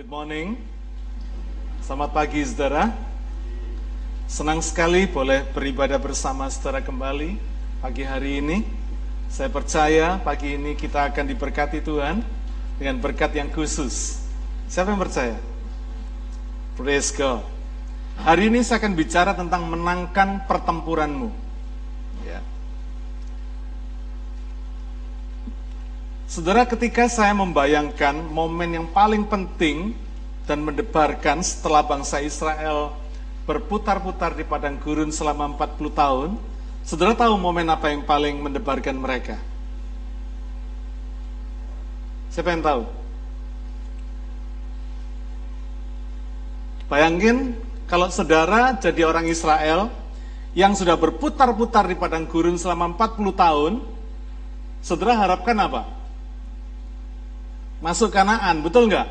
Good morning. Selamat pagi saudara. Senang sekali boleh beribadah bersama saudara kembali pagi hari ini. Saya percaya pagi ini kita akan diberkati Tuhan dengan berkat yang khusus. Siapa yang percaya? Praise God. Hari ini saya akan bicara tentang menangkan pertempuranmu. Ya. Saudara, ketika saya membayangkan momen yang paling penting dan mendebarkan setelah bangsa Israel berputar-putar di padang gurun selama 40 tahun, saudara tahu momen apa yang paling mendebarkan mereka? Siapa yang tahu? Bayangin kalau saudara jadi orang Israel yang sudah berputar-putar di padang gurun selama 40 tahun, saudara harapkan apa? Masuk Kanaan, betul nggak?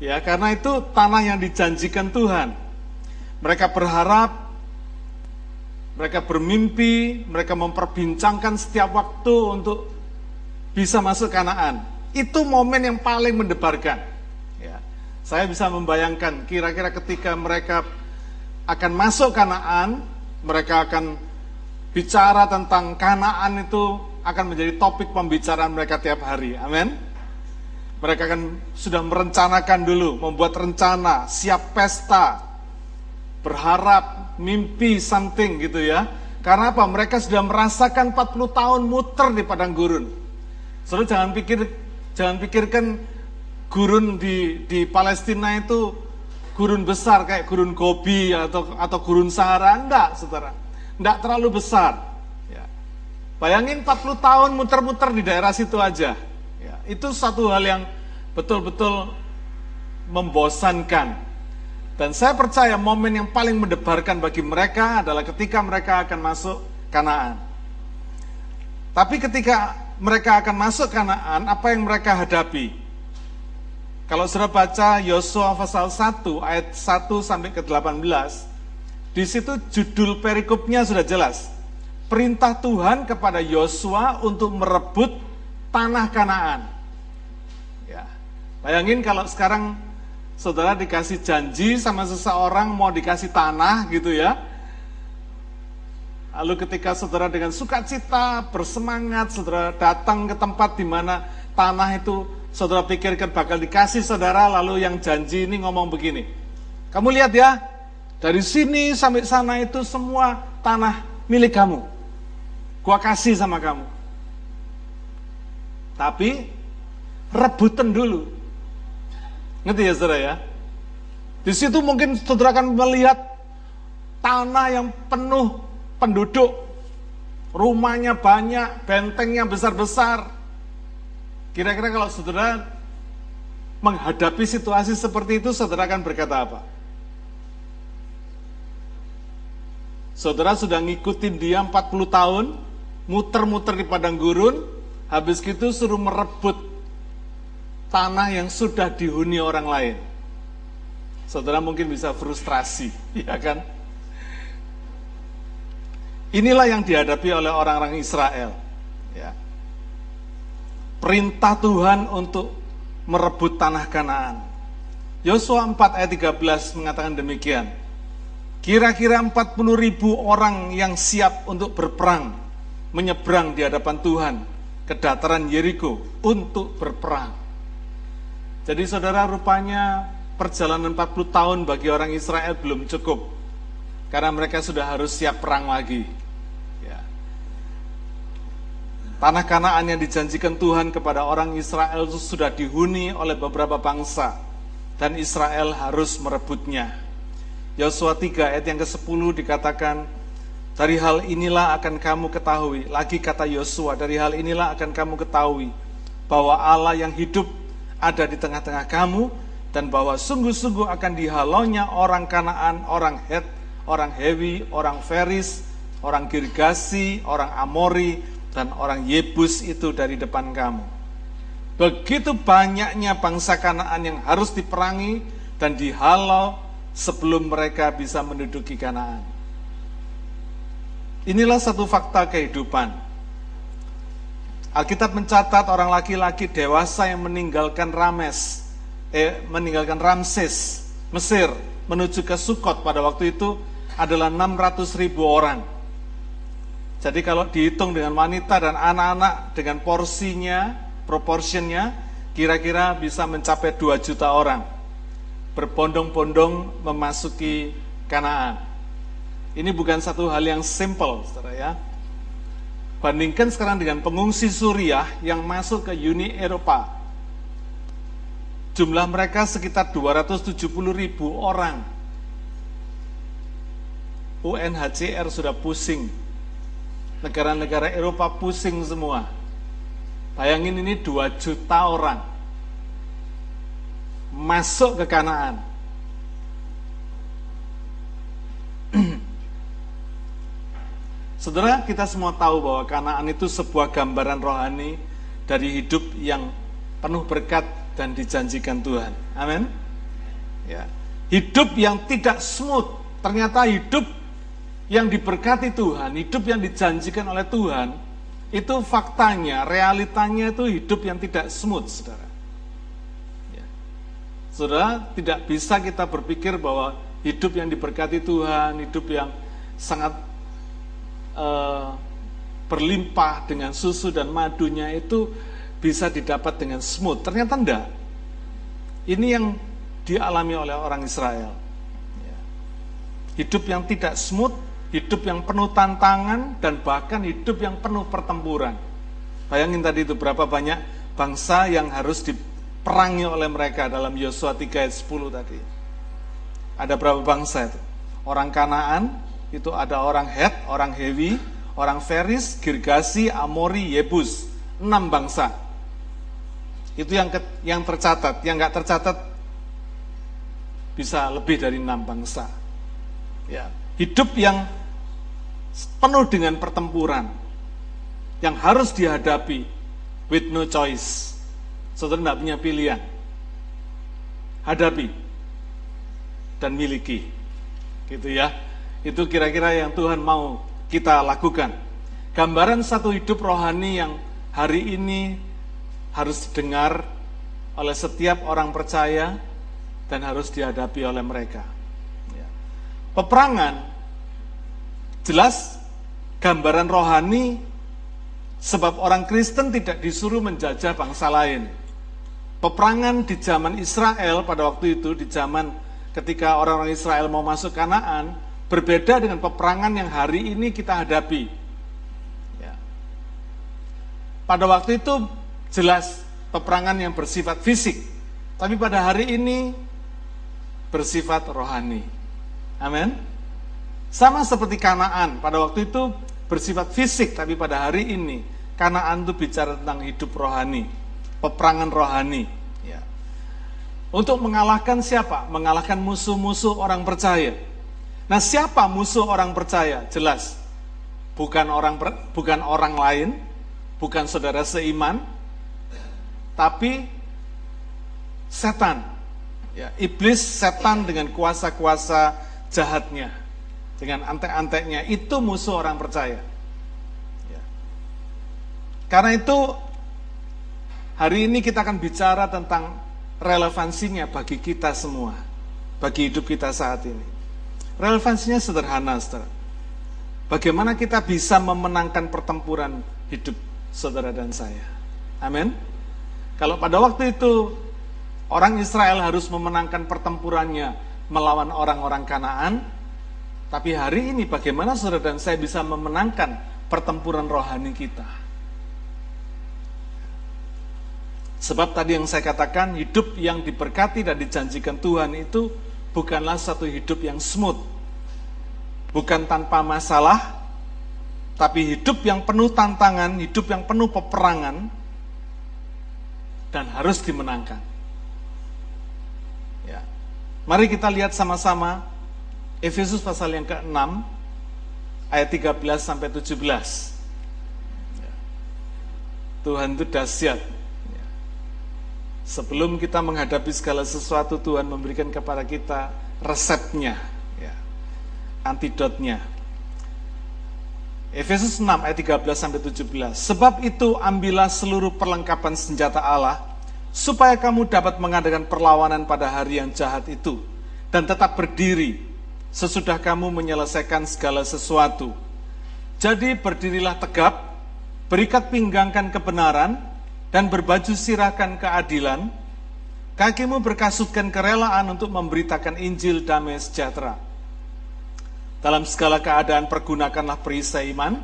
Ya, karena itu tanah yang dijanjikan Tuhan. Mereka berharap, mereka bermimpi, mereka memperbincangkan setiap waktu untuk bisa masuk Kanaan. Itu momen yang paling mendebarkan. Ya, saya bisa membayangkan kira-kira ketika mereka akan masuk Kanaan, mereka akan bicara tentang Kanaan itu akan menjadi topik pembicaraan mereka tiap hari. Amin. Mereka kan sudah merencanakan dulu, membuat rencana, siap pesta, berharap, mimpi something gitu ya. Karena apa? Mereka sudah merasakan 40 tahun muter di padang gurun. Saudara jangan pikir jangan pikirkan gurun di di Palestina itu gurun besar kayak gurun Gobi atau atau gurun Sahara enggak, Saudara. Enggak terlalu besar. Ya. Bayangin 40 tahun muter-muter di daerah situ aja itu satu hal yang betul-betul membosankan. Dan saya percaya momen yang paling mendebarkan bagi mereka adalah ketika mereka akan masuk Kanaan. Tapi ketika mereka akan masuk Kanaan, apa yang mereka hadapi? Kalau sudah baca Yosua pasal 1 ayat 1 sampai ke 18, di situ judul perikopnya sudah jelas. Perintah Tuhan kepada Yosua untuk merebut tanah Kanaan. Bayangin kalau sekarang saudara dikasih janji sama seseorang mau dikasih tanah gitu ya. Lalu ketika saudara dengan sukacita, bersemangat, saudara datang ke tempat di mana tanah itu saudara pikirkan bakal dikasih saudara, lalu yang janji ini ngomong begini. Kamu lihat ya, dari sini sampai sana itu semua tanah milik kamu. Gua kasih sama kamu. Tapi rebutan dulu. Ngerti ya saudara ya? Di situ mungkin saudara akan melihat tanah yang penuh penduduk. Rumahnya banyak, bentengnya besar-besar. Kira-kira kalau saudara menghadapi situasi seperti itu, saudara akan berkata apa? Saudara sudah ngikutin dia 40 tahun, muter-muter di padang gurun, habis gitu suruh merebut tanah yang sudah dihuni orang lain. Saudara mungkin bisa frustrasi, ya kan? Inilah yang dihadapi oleh orang-orang Israel. Ya. Perintah Tuhan untuk merebut tanah Kanaan. Yosua 4 ayat 13 mengatakan demikian. Kira-kira 40 ribu orang yang siap untuk berperang menyeberang di hadapan Tuhan ke dataran Yeriko untuk berperang. Jadi saudara rupanya perjalanan 40 tahun bagi orang Israel belum cukup. Karena mereka sudah harus siap perang lagi. Ya. Tanah kanaan yang dijanjikan Tuhan kepada orang Israel itu sudah dihuni oleh beberapa bangsa. Dan Israel harus merebutnya. Yosua 3 ayat yang ke-10 dikatakan, dari hal inilah akan kamu ketahui, lagi kata Yosua, dari hal inilah akan kamu ketahui, bahwa Allah yang hidup ada di tengah-tengah kamu dan bahwa sungguh-sungguh akan dihalaunya orang Kanaan, orang Het, orang Hewi, orang Feris, orang Girgasi, orang Amori, dan orang Yebus itu dari depan kamu. Begitu banyaknya bangsa Kanaan yang harus diperangi dan dihalau sebelum mereka bisa menduduki Kanaan. Inilah satu fakta kehidupan Alkitab mencatat orang laki-laki dewasa yang meninggalkan Rames eh, meninggalkan Ramses, Mesir, menuju ke Sukot pada waktu itu adalah 600 ribu orang. Jadi kalau dihitung dengan wanita dan anak-anak dengan porsinya, proportionnya, kira-kira bisa mencapai 2 juta orang. Berbondong-bondong memasuki Kanaan. Ini bukan satu hal yang simple, saudara ya. Bandingkan sekarang dengan pengungsi Suriah yang masuk ke Uni Eropa. Jumlah mereka sekitar 270 ribu orang. UNHCR sudah pusing. Negara-negara Eropa pusing semua. Bayangin ini 2 juta orang. Masuk ke Kanaan. Saudara, kita semua tahu bahwa Kanaan itu sebuah gambaran rohani dari hidup yang penuh berkat dan dijanjikan Tuhan. Amin. Ya. Hidup yang tidak smooth, ternyata hidup yang diberkati Tuhan, hidup yang dijanjikan oleh Tuhan, itu faktanya, realitanya itu hidup yang tidak smooth, saudara. Ya. Saudara, tidak bisa kita berpikir bahwa hidup yang diberkati Tuhan, hidup yang sangat uh, berlimpah dengan susu dan madunya itu bisa didapat dengan smooth. Ternyata enggak. Ini yang dialami oleh orang Israel. Ya. Hidup yang tidak smooth, hidup yang penuh tantangan, dan bahkan hidup yang penuh pertempuran. Bayangin tadi itu berapa banyak bangsa yang harus diperangi oleh mereka dalam Yosua 3 ayat 10 tadi. Ada berapa bangsa itu? Orang Kanaan, itu ada orang Het, orang Hewi, orang Feris, Girgasi, Amori, Yebus. Enam bangsa. Itu yang ke, yang tercatat. Yang nggak tercatat bisa lebih dari enam bangsa. Ya, hidup yang penuh dengan pertempuran yang harus dihadapi with no choice. Saudara tidak punya pilihan. Hadapi dan miliki. Gitu ya. Itu kira-kira yang Tuhan mau kita lakukan. Gambaran satu hidup rohani yang hari ini harus didengar oleh setiap orang percaya dan harus dihadapi oleh mereka. Ya. Peperangan jelas gambaran rohani sebab orang Kristen tidak disuruh menjajah bangsa lain. Peperangan di zaman Israel pada waktu itu, di zaman ketika orang-orang Israel mau masuk Kanaan, Berbeda dengan peperangan yang hari ini kita hadapi. Ya. Pada waktu itu jelas peperangan yang bersifat fisik, tapi pada hari ini bersifat rohani. Amin. Sama seperti Kanaan, pada waktu itu bersifat fisik, tapi pada hari ini Kanaan itu bicara tentang hidup rohani, peperangan rohani. Ya. Untuk mengalahkan siapa? Mengalahkan musuh-musuh orang percaya. Nah, siapa musuh orang percaya? Jelas. Bukan orang bukan orang lain, bukan saudara seiman, tapi setan. Ya, iblis setan dengan kuasa-kuasa jahatnya, dengan antek-anteknya itu musuh orang percaya. Ya. Karena itu hari ini kita akan bicara tentang relevansinya bagi kita semua, bagi hidup kita saat ini. Relevansinya sederhana, saudara. Bagaimana kita bisa memenangkan pertempuran hidup saudara dan saya? Amin. Kalau pada waktu itu orang Israel harus memenangkan pertempurannya melawan orang-orang Kanaan, tapi hari ini bagaimana saudara dan saya bisa memenangkan pertempuran rohani kita? Sebab tadi yang saya katakan, hidup yang diberkati dan dijanjikan Tuhan itu bukanlah satu hidup yang smooth, bukan tanpa masalah, tapi hidup yang penuh tantangan, hidup yang penuh peperangan, dan harus dimenangkan. Ya. Mari kita lihat sama-sama Efesus pasal yang ke-6 ayat 13 sampai 17. Ya. Tuhan itu dahsyat Sebelum kita menghadapi segala sesuatu, Tuhan memberikan kepada kita resepnya, ya, antidotnya. Efesus 6 ayat 13 sampai 17. Sebab itu ambillah seluruh perlengkapan senjata Allah supaya kamu dapat mengadakan perlawanan pada hari yang jahat itu dan tetap berdiri sesudah kamu menyelesaikan segala sesuatu. Jadi berdirilah tegap, berikat pinggangkan kebenaran, dan berbaju sirahkan keadilan, kakimu berkasutkan kerelaan untuk memberitakan Injil damai sejahtera. Dalam segala keadaan pergunakanlah perisai iman,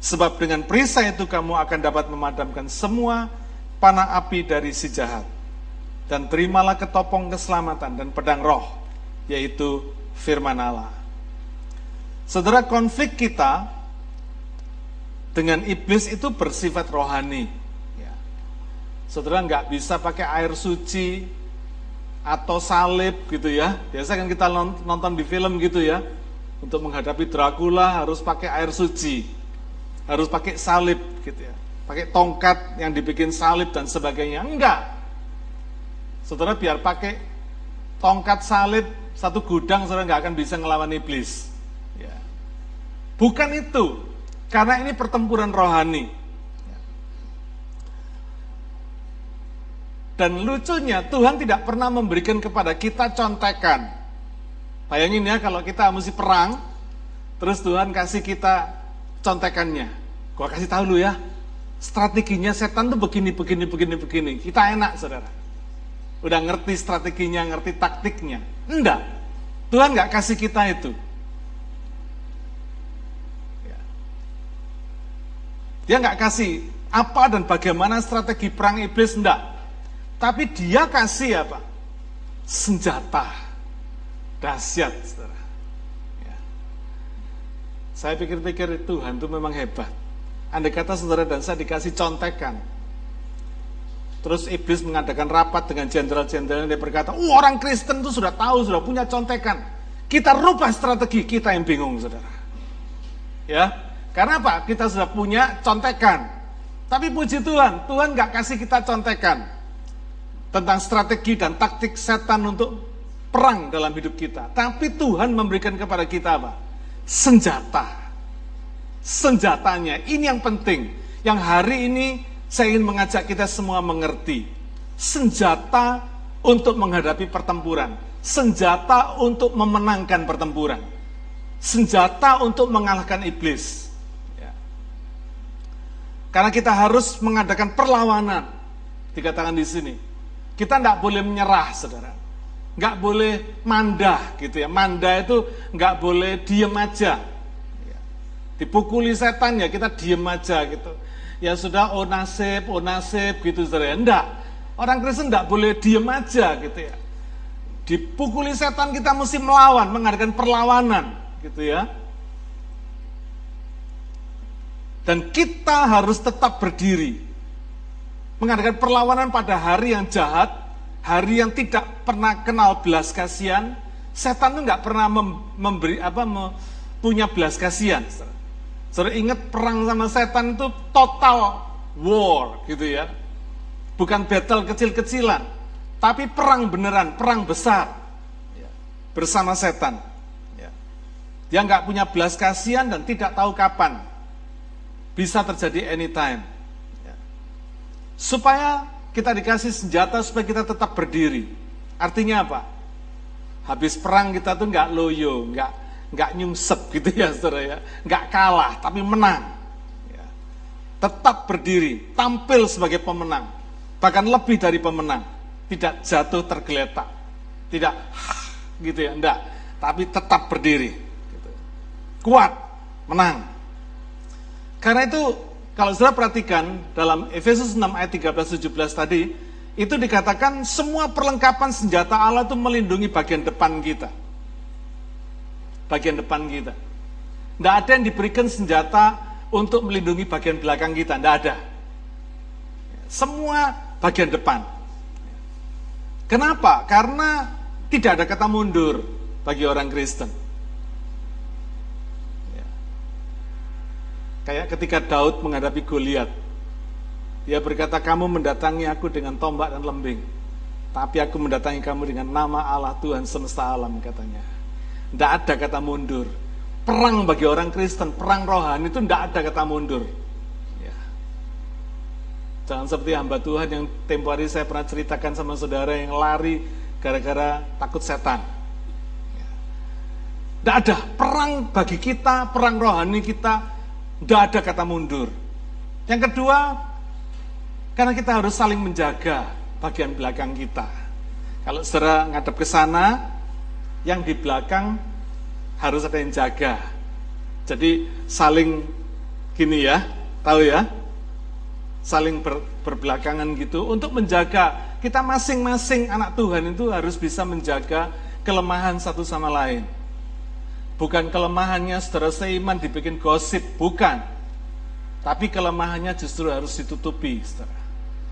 sebab dengan perisai itu kamu akan dapat memadamkan semua panah api dari si jahat. Dan terimalah ketopong keselamatan dan pedang roh, yaitu firman Allah. Saudara, konflik kita dengan iblis itu bersifat rohani Saudara nggak bisa pakai air suci atau salib gitu ya. Biasa kan kita nonton di film gitu ya. Untuk menghadapi Dracula harus pakai air suci. Harus pakai salib gitu ya. Pakai tongkat yang dibikin salib dan sebagainya. Enggak. Saudara biar pakai tongkat salib satu gudang saudara nggak akan bisa ngelawan iblis. Ya. Bukan itu. Karena ini pertempuran rohani. Dan lucunya Tuhan tidak pernah memberikan kepada kita contekan. Bayangin ya kalau kita mesti perang, terus Tuhan kasih kita contekannya. Gua kasih tahu lu ya, strateginya setan tuh begini, begini, begini, begini. Kita enak saudara. Udah ngerti strateginya, ngerti taktiknya. Enggak. Tuhan nggak kasih kita itu. Ya. Dia nggak kasih apa dan bagaimana strategi perang iblis, enggak. Tapi dia kasih apa? Senjata. Dahsyat, saudara. Ya. Saya pikir-pikir Tuhan itu memang hebat. Andai kata saudara dan saya dikasih contekan. Terus iblis mengadakan rapat dengan jenderal-jenderal yang dia berkata, oh, orang Kristen itu sudah tahu, sudah punya contekan. Kita rubah strategi, kita yang bingung, saudara. Ya, karena apa? Kita sudah punya contekan. Tapi puji Tuhan, Tuhan nggak kasih kita contekan tentang strategi dan taktik setan untuk perang dalam hidup kita. Tapi Tuhan memberikan kepada kita apa? Senjata. Senjatanya, ini yang penting. Yang hari ini saya ingin mengajak kita semua mengerti. Senjata untuk menghadapi pertempuran. Senjata untuk memenangkan pertempuran. Senjata untuk mengalahkan iblis. Ya. Karena kita harus mengadakan perlawanan. Dikatakan di sini kita tidak boleh menyerah, saudara. Nggak boleh mandah gitu ya. Manda itu nggak boleh diem aja. Ya. Dipukuli setan ya kita diem aja gitu. Ya sudah, oh nasib, oh nasib gitu saudara. Enggak. Orang Kristen enggak boleh diem aja gitu ya. Dipukuli setan kita mesti melawan, mengadakan perlawanan gitu ya. Dan kita harus tetap berdiri mengadakan perlawanan pada hari yang jahat, hari yang tidak pernah kenal belas kasihan, setan itu nggak pernah memberi apa punya belas kasihan. Saudara ingat perang sama setan itu total war gitu ya. Bukan battle kecil-kecilan, tapi perang beneran, perang besar ya, bersama setan. Ya. Dia nggak punya belas kasihan dan tidak tahu kapan. Bisa terjadi anytime supaya kita dikasih senjata supaya kita tetap berdiri. Artinya apa? Habis perang kita tuh nggak loyo, nggak nggak nyungsep gitu ya saudara ya, nggak kalah tapi menang. Ya. Tetap berdiri, tampil sebagai pemenang, bahkan lebih dari pemenang, tidak jatuh tergeletak, tidak gitu ya, enggak, tapi tetap berdiri, gitu. kuat, menang. Karena itu kalau saudara perhatikan dalam Efesus 6 ayat 13-17 tadi, itu dikatakan semua perlengkapan senjata Allah itu melindungi bagian depan kita. Bagian depan kita. Tidak ada yang diberikan senjata untuk melindungi bagian belakang kita, tidak ada. Semua bagian depan. Kenapa? Karena tidak ada kata mundur bagi orang Kristen. Kayak ketika Daud menghadapi Goliat. Dia berkata, kamu mendatangi aku dengan tombak dan lembing. Tapi aku mendatangi kamu dengan nama Allah Tuhan semesta alam katanya. Tidak ada kata mundur. Perang bagi orang Kristen, perang rohani itu tidak ada kata mundur. Ya. Jangan seperti hamba Tuhan yang tempo hari saya pernah ceritakan sama saudara yang lari gara-gara takut setan. Tidak ada perang bagi kita, perang rohani kita, tidak ada kata mundur. Yang kedua, karena kita harus saling menjaga bagian belakang kita. Kalau saudara ngadep ke sana, yang di belakang harus ada yang jaga. Jadi saling gini ya, tahu ya? saling ber, berbelakangan gitu untuk menjaga kita masing-masing anak Tuhan itu harus bisa menjaga kelemahan satu sama lain. Bukan kelemahannya saudara seiman dibikin gosip, bukan. Tapi kelemahannya justru harus ditutupi, saudara.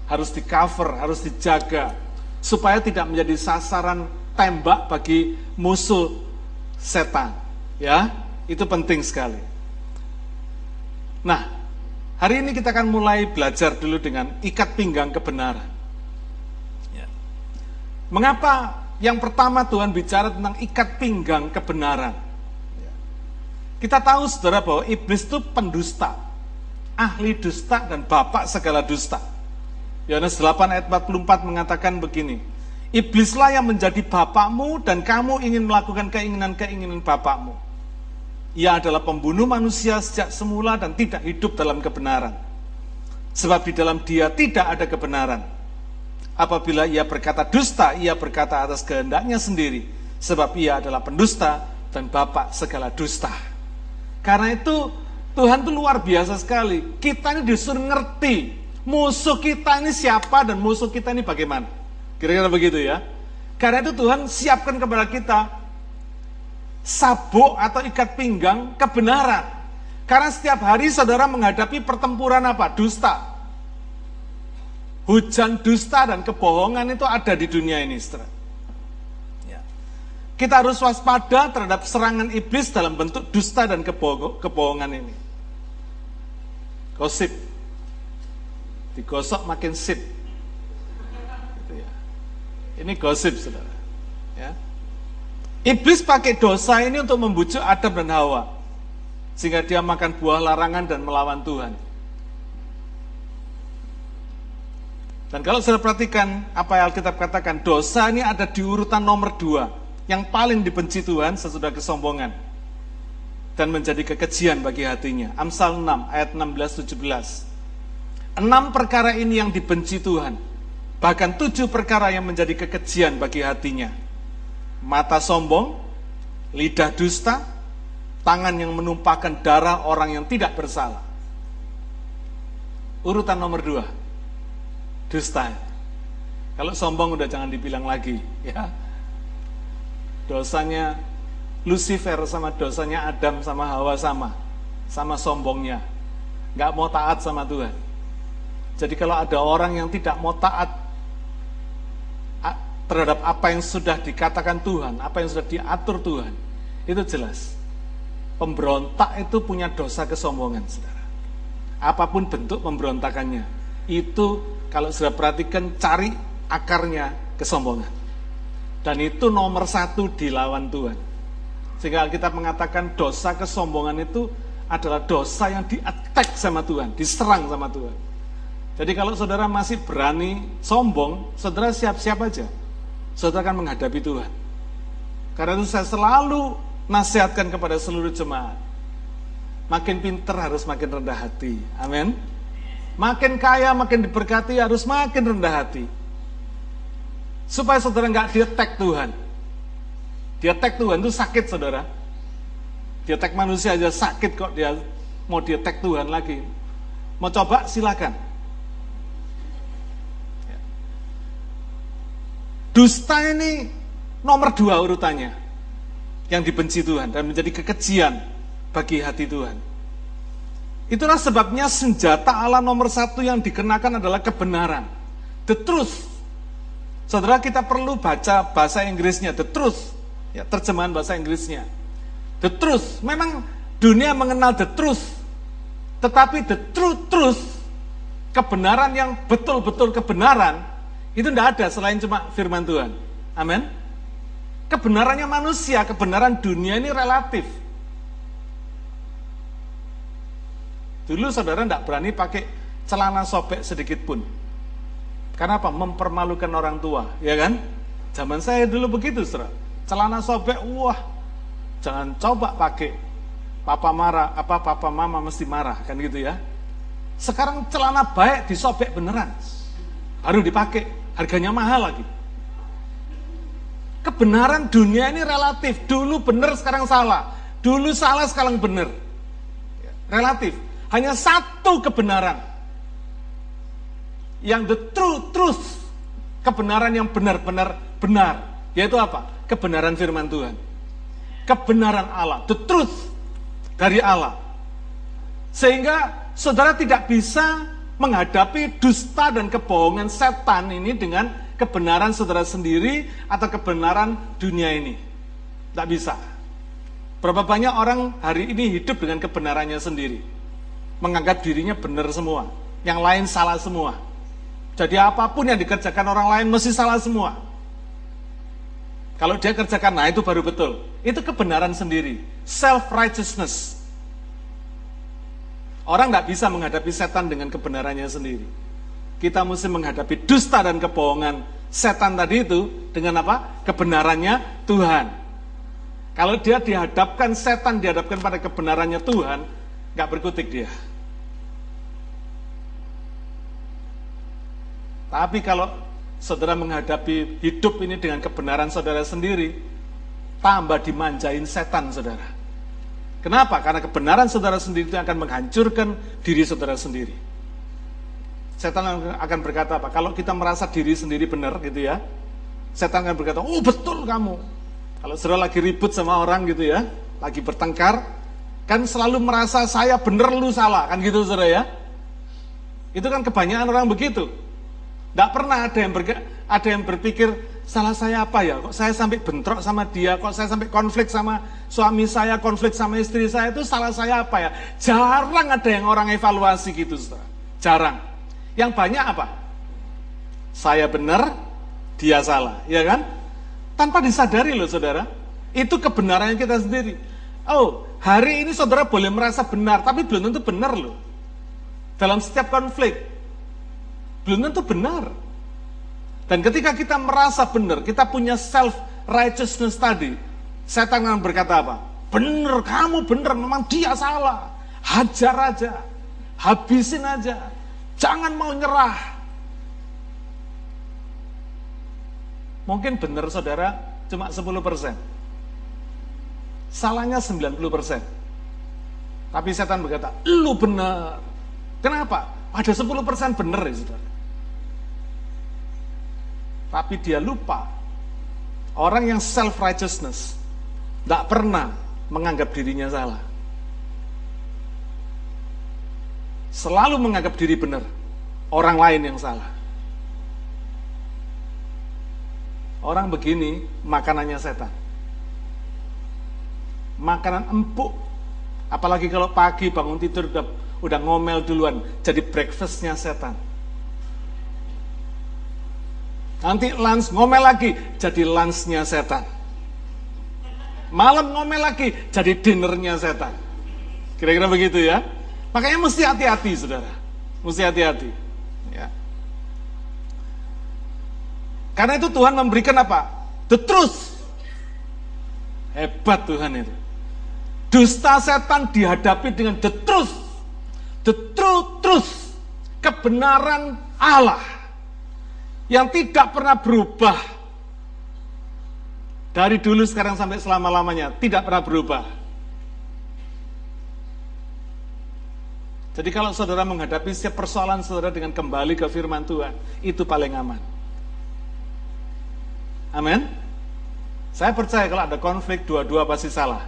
Harus di cover, harus dijaga supaya tidak menjadi sasaran tembak bagi musuh setan. Ya, itu penting sekali. Nah, Hari ini kita akan mulai belajar dulu dengan ikat pinggang kebenaran. Ya. Mengapa yang pertama Tuhan bicara tentang ikat pinggang kebenaran? Kita tahu saudara bahwa iblis itu pendusta, ahli dusta dan bapak segala dusta. Yohanes 8 ayat 44 mengatakan begini, Iblislah yang menjadi bapakmu dan kamu ingin melakukan keinginan-keinginan bapakmu. Ia adalah pembunuh manusia sejak semula dan tidak hidup dalam kebenaran. Sebab di dalam dia tidak ada kebenaran. Apabila ia berkata dusta, ia berkata atas kehendaknya sendiri. Sebab ia adalah pendusta dan bapak segala dusta. Karena itu Tuhan itu luar biasa sekali. Kita ini disuruh ngerti musuh kita ini siapa dan musuh kita ini bagaimana. Kira-kira begitu ya. Karena itu Tuhan siapkan kepada kita sabuk atau ikat pinggang kebenaran. Karena setiap hari saudara menghadapi pertempuran apa? Dusta. Hujan dusta dan kebohongan itu ada di dunia ini, saudara. Kita harus waspada terhadap serangan iblis dalam bentuk dusta dan kebohongan ini. Gosip. Digosok makin sip. Gitu ya. Ini gosip, saudara. Ya. Iblis pakai dosa ini untuk membujuk Adam dan Hawa. Sehingga dia makan buah larangan dan melawan Tuhan. Dan kalau saya perhatikan apa yang Alkitab katakan, dosa ini ada di urutan nomor dua. Yang paling dibenci Tuhan sesudah kesombongan. Dan menjadi kekejian bagi hatinya. Amsal 6 ayat 16-17. Enam perkara ini yang dibenci Tuhan. Bahkan tujuh perkara yang menjadi kekejian bagi hatinya mata sombong, lidah dusta, tangan yang menumpahkan darah orang yang tidak bersalah. Urutan nomor dua, dusta. Kalau sombong udah jangan dibilang lagi, ya. Dosanya Lucifer sama dosanya Adam sama Hawa sama, sama sombongnya. Nggak mau taat sama Tuhan. Jadi kalau ada orang yang tidak mau taat terhadap apa yang sudah dikatakan Tuhan, apa yang sudah diatur Tuhan, itu jelas. Pemberontak itu punya dosa kesombongan, saudara. Apa pun bentuk pemberontakannya, itu kalau sudah perhatikan cari akarnya kesombongan. Dan itu nomor satu dilawan Tuhan. Sehingga kita mengatakan dosa kesombongan itu adalah dosa yang di-attack sama Tuhan, diserang sama Tuhan. Jadi kalau saudara masih berani sombong, saudara siap-siap aja saudara akan menghadapi Tuhan. Karena itu saya selalu nasihatkan kepada seluruh jemaat. Makin pinter harus makin rendah hati. Amin. Makin kaya, makin diberkati harus makin rendah hati. Supaya saudara nggak dietek Tuhan. Dietek Tuhan itu sakit saudara. Dietek manusia aja sakit kok dia mau dietek Tuhan lagi. Mau coba silakan. Dusta ini nomor dua urutannya yang dibenci Tuhan dan menjadi kekejian bagi hati Tuhan. Itulah sebabnya senjata Allah nomor satu yang dikenakan adalah kebenaran. The truth. Saudara kita perlu baca bahasa Inggrisnya, the truth. Ya, terjemahan bahasa Inggrisnya. The truth. Memang dunia mengenal the truth. Tetapi the truth, truth, kebenaran yang betul-betul kebenaran, itu tidak ada selain cuma firman Tuhan. Amin. Kebenarannya manusia, kebenaran dunia ini relatif. Dulu saudara tidak berani pakai celana sobek sedikit pun. Karena apa? Mempermalukan orang tua, ya kan? Zaman saya dulu begitu, saudara. Celana sobek, wah, jangan coba pakai. Papa marah, apa papa mama mesti marah, kan gitu ya. Sekarang celana baik disobek beneran. Baru dipakai, harganya mahal lagi. Kebenaran dunia ini relatif. Dulu benar, sekarang salah. Dulu salah, sekarang benar. Relatif. Hanya satu kebenaran. Yang the true truth. Kebenaran yang benar-benar benar. Yaitu apa? Kebenaran firman Tuhan. Kebenaran Allah. The truth dari Allah. Sehingga saudara tidak bisa menghadapi dusta dan kebohongan setan ini dengan kebenaran saudara sendiri atau kebenaran dunia ini. Tidak bisa. Berapa banyak orang hari ini hidup dengan kebenarannya sendiri. Menganggap dirinya benar semua. Yang lain salah semua. Jadi apa pun yang dikerjakan orang lain mesti salah semua. Kalau dia kerjakan, nah itu baru betul. Itu kebenaran sendiri. Self-righteousness. Orang nggak bisa menghadapi setan dengan kebenarannya sendiri kita mesti menghadapi dusta dan kebohongan setan tadi itu dengan apa? Kebenarannya Tuhan. Kalau dia dihadapkan setan dihadapkan pada kebenarannya Tuhan, nggak berkutik dia. Tapi kalau saudara menghadapi hidup ini dengan kebenaran saudara sendiri, tambah dimanjain setan saudara. Kenapa? Karena kebenaran saudara sendiri itu akan menghancurkan diri saudara sendiri. Setan akan berkata apa? Kalau kita merasa diri sendiri benar gitu ya, setan akan berkata, oh betul kamu. Kalau saudara lagi ribut sama orang gitu ya, lagi bertengkar, kan selalu merasa saya benar lu salah, kan gitu saudara ya. Itu kan kebanyakan orang begitu. Tidak pernah ada yang, berga, ada yang berpikir, salah saya apa ya? Kok saya sampai bentrok sama dia? Kok saya sampai konflik sama suami saya, konflik sama istri saya? Itu salah saya apa ya? Jarang ada yang orang evaluasi gitu, saudara. Jarang. Yang banyak apa? Saya benar, dia salah, ya kan? Tanpa disadari loh saudara, itu kebenarannya kita sendiri. Oh, hari ini saudara boleh merasa benar, tapi belum tentu benar loh. Dalam setiap konflik, belum tentu benar. Dan ketika kita merasa benar, kita punya self righteousness tadi, setan akan berkata apa? Benar, kamu benar, memang dia salah. Hajar aja, habisin aja, Jangan mau nyerah. Mungkin benar saudara cuma 10 persen. Salahnya 90 persen. Tapi setan berkata, lu benar. Kenapa? Ada 10 persen benar ya saudara. Tapi dia lupa. Orang yang self-righteousness. Tidak pernah menganggap dirinya salah. selalu menganggap diri benar, orang lain yang salah. Orang begini makanannya setan. Makanan empuk. Apalagi kalau pagi bangun tidur udah, udah ngomel duluan. Jadi breakfastnya setan. Nanti lunch ngomel lagi, jadi lunchnya setan. Malam ngomel lagi, jadi dinnernya setan. Kira-kira begitu ya. Makanya mesti hati-hati, saudara. Mesti hati-hati. Ya. Karena itu Tuhan memberikan apa? The truth. Hebat Tuhan itu. Dusta setan dihadapi dengan the truth. The true truth. Kebenaran Allah. Yang tidak pernah berubah. Dari dulu sekarang sampai selama-lamanya. Tidak pernah berubah Jadi kalau saudara menghadapi setiap persoalan saudara dengan kembali ke firman Tuhan, itu paling aman. Amin. Saya percaya kalau ada konflik, dua-dua pasti salah.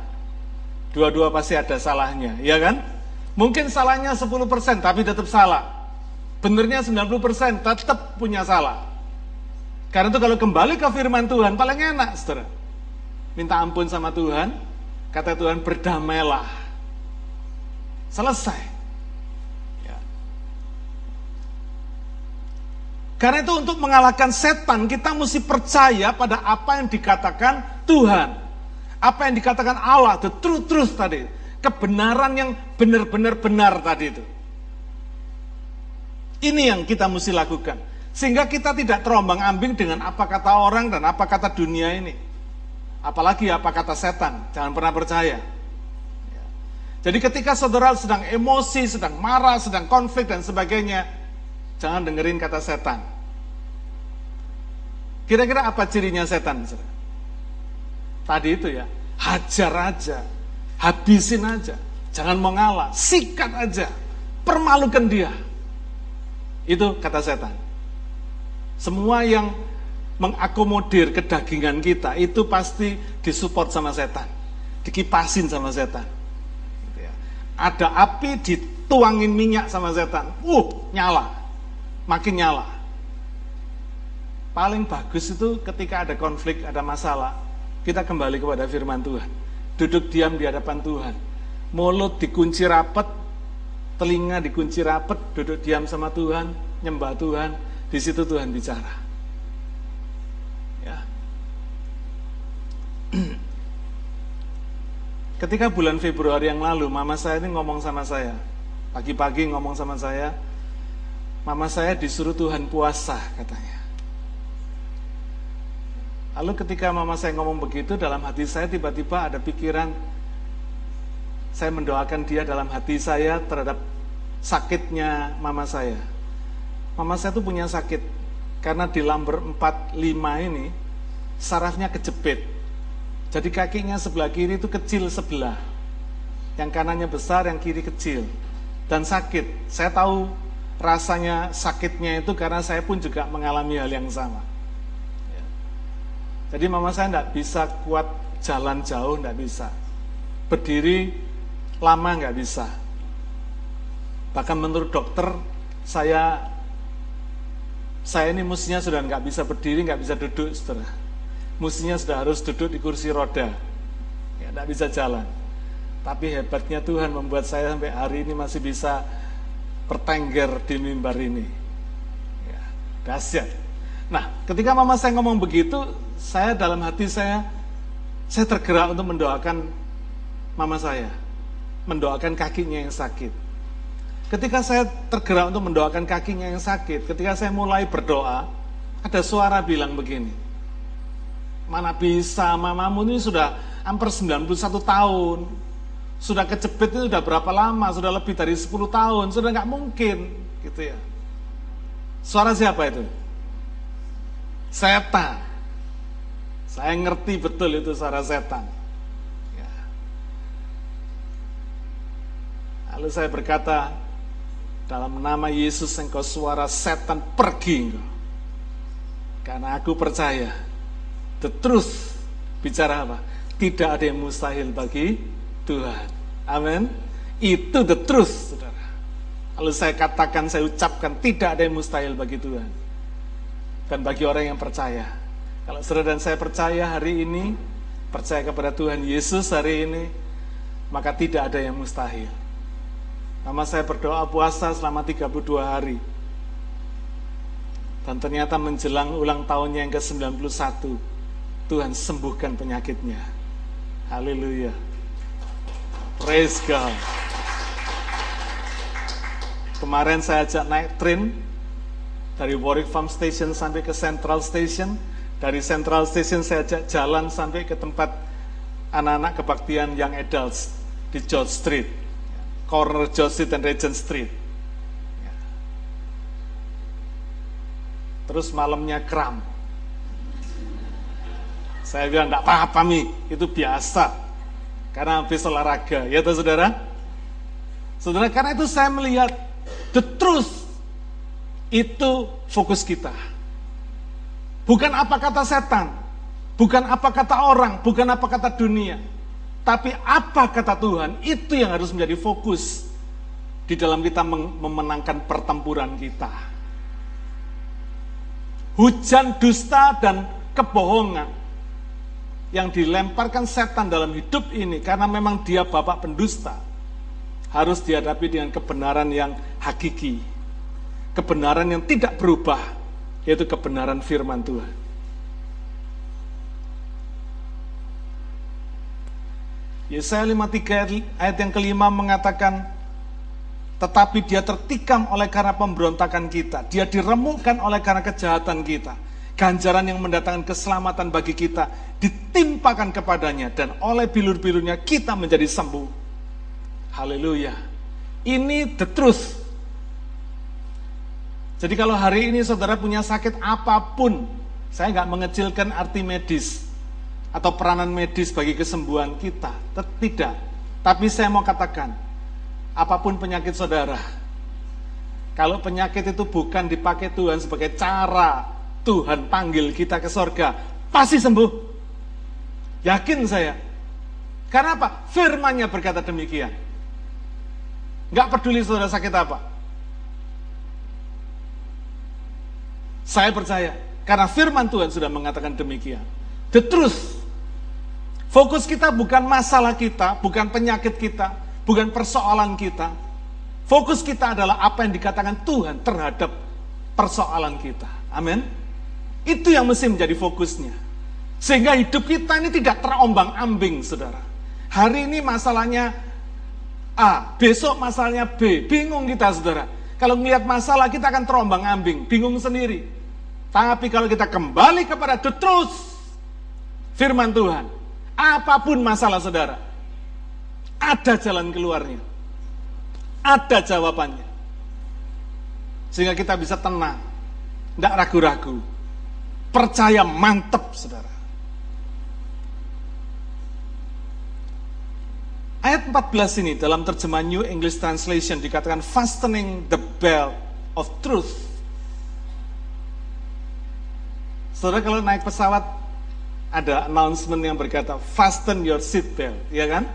Dua-dua pasti ada salahnya, ya kan? Mungkin salahnya 10% tapi tetap salah. Benernya 90% tetap punya salah. Karena itu kalau kembali ke firman Tuhan, paling enak, saudara. Minta ampun sama Tuhan, kata Tuhan berdamailah. Selesai. Karena itu untuk mengalahkan setan kita mesti percaya pada apa yang dikatakan Tuhan. Apa yang dikatakan Allah, the truth truth tadi. Kebenaran yang benar-benar benar tadi itu. Ini yang kita mesti lakukan. Sehingga kita tidak terombang ambing dengan apa kata orang dan apa kata dunia ini. Apalagi apa kata setan. Jangan pernah percaya. Ya. Jadi ketika saudara sedang emosi, sedang marah, sedang konflik dan sebagainya, jangan dengerin kata setan. Kira-kira apa cirinya setan? Tadi itu ya, hajar aja, habisin aja, jangan mau ngalah, sikat aja, permalukan dia. Itu kata setan. Semua yang mengakomodir kedagingan kita itu pasti disupport sama setan, dikipasin sama setan. Gitu ya. Ada api dituangin minyak sama setan, uh nyala, makin nyala. Paling bagus itu ketika ada konflik, ada masalah, kita kembali kepada firman Tuhan. Duduk diam di hadapan Tuhan. Mulut dikunci rapat, telinga dikunci rapat, duduk diam sama Tuhan, nyembah Tuhan, di situ Tuhan bicara. Ya. Ketika bulan Februari yang lalu, mama saya ini ngomong sama saya. Pagi-pagi ngomong sama saya, mama saya disuruh Tuhan puasa katanya. Lalu ketika mama saya ngomong begitu, dalam hati saya tiba-tiba ada pikiran, saya mendoakan dia dalam hati saya terhadap sakitnya mama saya. Mama saya tuh punya sakit, karena di lamber 45 ini, sarafnya kejepit. Jadi kakinya sebelah kiri itu kecil sebelah. Yang kanannya besar, yang kiri kecil. Dan sakit. Saya tahu rasanya sakitnya itu karena saya pun juga mengalami hal yang sama. Jadi mama saya tidak bisa kuat jalan jauh, tidak bisa. Berdiri lama nggak bisa. Bahkan menurut dokter, saya saya ini mestinya sudah nggak bisa berdiri, nggak bisa duduk, setelah Mestinya sudah harus duduk di kursi roda, ya, nggak bisa jalan. Tapi hebatnya Tuhan membuat saya sampai hari ini masih bisa pertengger di mimbar ini. Ya, dahsyat. Nah, ketika mama saya ngomong begitu, saya dalam hati saya, saya tergerak untuk mendoakan mama saya, mendoakan kakinya yang sakit. Ketika saya tergerak untuk mendoakan kakinya yang sakit, ketika saya mulai berdoa, ada suara bilang begini, mana bisa mamamu ini sudah hampir 91 tahun, sudah kejepit itu sudah berapa lama, sudah lebih dari 10 tahun, sudah nggak mungkin, gitu ya. Suara siapa itu? Setan. Saya ngerti betul itu suara setan. Ya. Lalu saya berkata, dalam nama Yesus engkau suara setan pergi engkau. Karena aku percaya, the truth, bicara apa? Tidak ada yang mustahil bagi Tuhan. Amin. Itu the truth, saudara. Lalu saya katakan, saya ucapkan, tidak ada yang mustahil bagi Tuhan. Dan bagi orang yang percaya, kalau saudara dan saya percaya hari ini, percaya kepada Tuhan Yesus hari ini, maka tidak ada yang mustahil. Nama saya berdoa puasa selama 32 hari. Dan ternyata menjelang ulang tahunnya yang ke-91, Tuhan sembuhkan penyakitnya. Haleluya. Praise God. Kemarin saya ajak naik train dari Warwick Farm Station sampai ke Central Station dari Central Station saya ajak jalan sampai ke tempat anak-anak kebaktian Young Adults di George Street, corner Street dan Regent Street. Terus malamnya kram. Saya bilang, enggak apa-apa Mi, itu biasa. Karena habis olahraga, ya tuh saudara? Saudara, karena itu saya melihat the truth itu fokus kita. Bukan apa kata setan, bukan apa kata orang, bukan apa kata dunia, tapi apa kata Tuhan, itu yang harus menjadi fokus di dalam kita memenangkan pertempuran kita. Hujan dusta dan kebohongan yang dilemparkan setan dalam hidup ini karena memang dia bapak pendusta harus dihadapi dengan kebenaran yang hakiki. Kebenaran yang tidak berubah, yaitu kebenaran firman Tuhan. Yesaya 53 ayat yang kelima mengatakan, tetapi dia tertikam oleh karena pemberontakan kita. Dia diremukkan oleh karena kejahatan kita. Ganjaran yang mendatangkan keselamatan bagi kita ditimpakan kepadanya dan oleh bilur-bilurnya kita menjadi sembuh. Haleluya. Ini the truth. Jadi kalau hari ini saudara punya sakit apa pun, saya nggak mengecilkan arti medis atau peranan medis bagi kesembuhan kita. Tidak. Tapi saya mau katakan, apa pun penyakit saudara, kalau penyakit itu bukan dipakai Tuhan sebagai cara Tuhan panggil kita ke sorga, pasti sembuh. Yakin saya. Karena apa? Firmannya berkata demikian. Gak peduli saudara sakit apa. Saya percaya, karena firman Tuhan sudah mengatakan demikian. The truth. Fokus kita bukan masalah kita, bukan penyakit kita, bukan persoalan kita. Fokus kita adalah apa yang dikatakan Tuhan terhadap persoalan kita. Amin. Itu yang mesti menjadi fokusnya. Sehingga hidup kita ini tidak terombang-ambing, saudara. Hari ini masalahnya A, besok masalahnya B. Bingung kita, saudara. Kalau melihat masalah, kita akan terombang-ambing, bingung sendiri. Tapi kalau kita kembali kepada the truth, firman Tuhan, apa pun masalah saudara, ada jalan keluarnya. Ada jawabannya. Sehingga kita bisa tenang. Tidak ragu-ragu. Percaya mantep, saudara. Ayat 14 ini dalam terjemahan New English Translation dikatakan fastening the belt of truth. Saudara kalau naik pesawat ada announcement yang berkata fasten your seat belt, ya kan?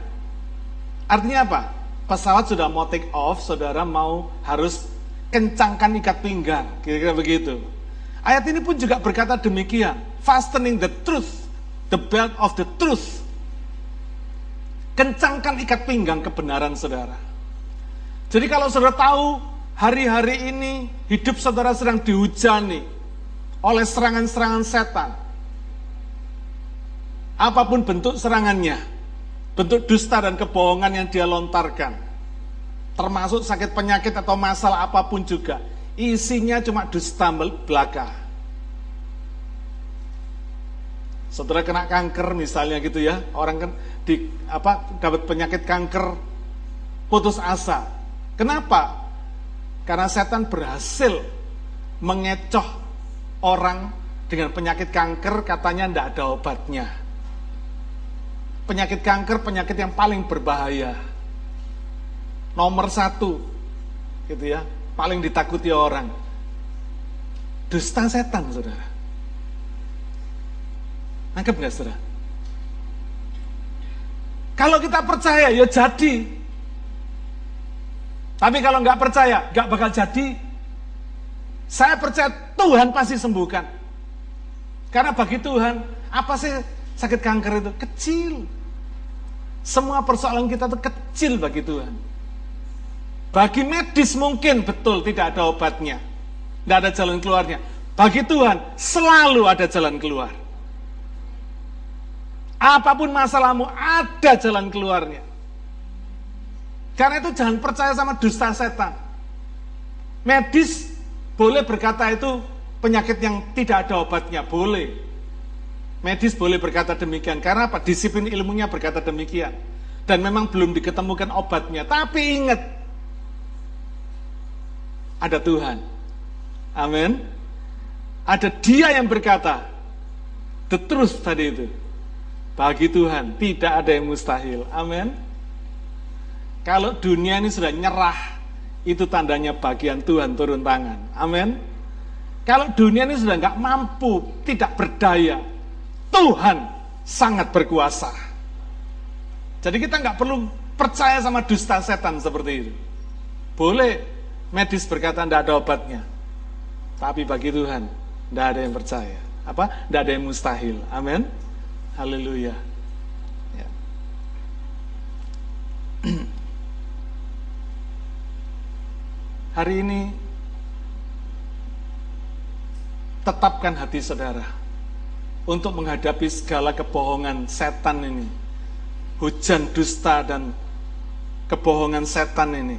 Artinya apa? Pesawat sudah mau take off, saudara mau harus kencangkan ikat pinggang, kira-kira begitu. Ayat ini pun juga berkata demikian, fastening the truth, the belt of the truth. Kencangkan ikat pinggang kebenaran saudara. Jadi kalau saudara tahu hari-hari ini hidup saudara sedang dihujani oleh serangan-serangan setan. Apa pun bentuk serangannya, bentuk dusta dan kebohongan yang dia lontarkan. Termasuk sakit penyakit atau masalah apa pun juga. Isinya cuma dusta belaka. Saudara kena kanker misalnya gitu ya, orang kan di apa dapat penyakit kanker putus asa. Kenapa? Karena setan berhasil mengecoh orang dengan penyakit kanker katanya tidak ada obatnya penyakit kanker penyakit yang paling berbahaya. Nomor satu, gitu ya, paling ditakuti orang. Dusta setan, saudara. Anggap nggak, saudara? Kalau kita percaya, ya jadi. Tapi kalau nggak percaya, nggak bakal jadi. Saya percaya Tuhan pasti sembuhkan. Karena bagi Tuhan, apa sih sakit kanker itu? Kecil. Semua persoalan kita itu kecil bagi Tuhan. Bagi medis mungkin betul tidak ada obatnya. Tidak ada jalan keluarnya. Bagi Tuhan selalu ada jalan keluar. Apa pun masalahmu ada jalan keluarnya. Karena itu jangan percaya sama dusta setan. Medis boleh berkata itu penyakit yang tidak ada obatnya, boleh. Medis boleh berkata demikian. Karena apa? Disiplin ilmunya berkata demikian. Dan memang belum diketemukan obatnya. Tapi ingat, ada Tuhan. Amin. Ada dia yang berkata, the truth tadi itu. Bagi Tuhan, tidak ada yang mustahil. Amin. Kalau dunia ini sudah nyerah, itu tandanya bagian Tuhan turun tangan. Amin. Kalau dunia ini sudah nggak mampu, tidak berdaya, Tuhan sangat berkuasa. Jadi kita nggak perlu percaya sama dusta setan seperti itu. Boleh medis berkata tidak ada obatnya. Tapi bagi Tuhan tidak ada yang percaya. Apa? Tidak ada yang mustahil. Amin. Haleluya. Ya. Hari ini tetapkan hati saudara untuk menghadapi segala kebohongan setan ini. Hujan dusta dan kebohongan setan ini.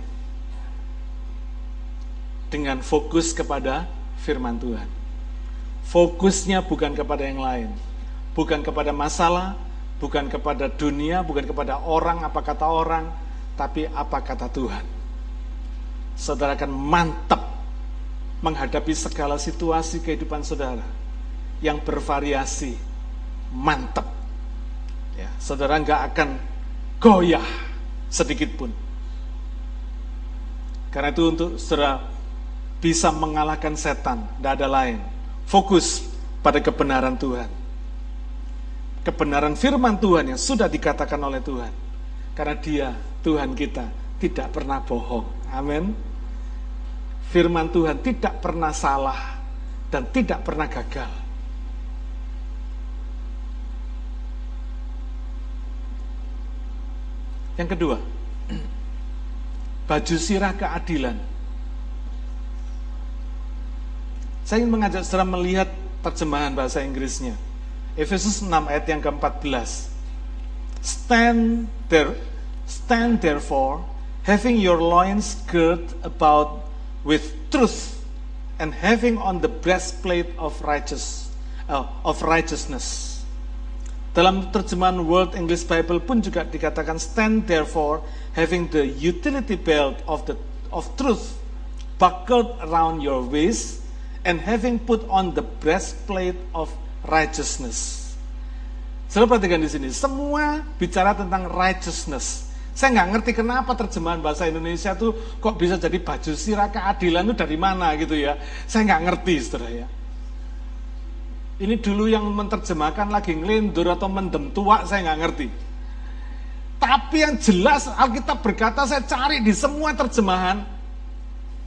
dengan fokus kepada firman Tuhan. Fokusnya bukan kepada yang lain, bukan kepada masalah, bukan kepada dunia, bukan kepada orang, apa kata orang, tapi apa kata Tuhan. Saudara akan mantap menghadapi segala situasi kehidupan saudara yang bervariasi, mantap. Ya, saudara nggak akan goyah sedikit pun. Karena itu untuk saudara bisa mengalahkan setan, tidak ada lain. Fokus pada kebenaran Tuhan. Kebenaran firman Tuhan yang sudah dikatakan oleh Tuhan. Karena dia, Tuhan kita, tidak pernah bohong. Amin. Firman Tuhan tidak pernah salah dan tidak pernah gagal. Yang kedua, baju sirah keadilan. Saya ingin mengajak saudara melihat terjemahan bahasa Inggrisnya. Efesus 6 ayat yang ke-14. Stand there, stand therefore, having your loins girt about with truth, and having on the breastplate of righteous, uh, of righteousness dalam terjemahan World English Bible pun juga dikatakan stand therefore having the utility belt of the of truth buckled around your waist and having put on the breastplate of righteousness. Saudara perhatikan di sini, semua bicara tentang righteousness. Saya nggak ngerti kenapa terjemahan bahasa Indonesia tuh kok bisa jadi baju sirah keadilan itu dari mana gitu ya. Saya nggak ngerti, saudara ya. Ini dulu yang menerjemahkan lagi ngelindur atau mendem tua, saya nggak ngerti. Tapi yang jelas Alkitab berkata, saya cari di semua terjemahan,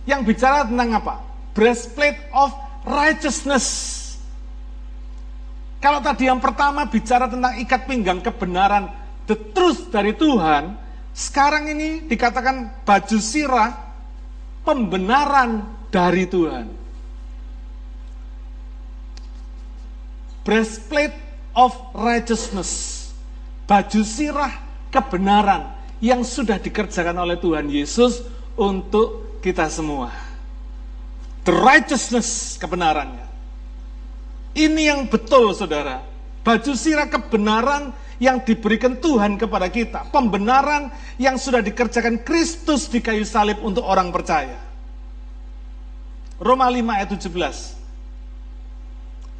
yang bicara tentang apa? Breastplate of righteousness. Kalau tadi yang pertama bicara tentang ikat pinggang kebenaran, the truth dari Tuhan, sekarang ini dikatakan baju sirah, pembenaran dari Tuhan. Breastplate of righteousness, baju sirah kebenaran yang sudah dikerjakan oleh Tuhan Yesus untuk kita semua. The righteousness kebenarannya. Ini yang betul saudara. Baju sirah kebenaran yang diberikan Tuhan kepada kita. Pembenaran yang sudah dikerjakan Kristus di kayu salib untuk orang percaya. Roma 5 ayat 17.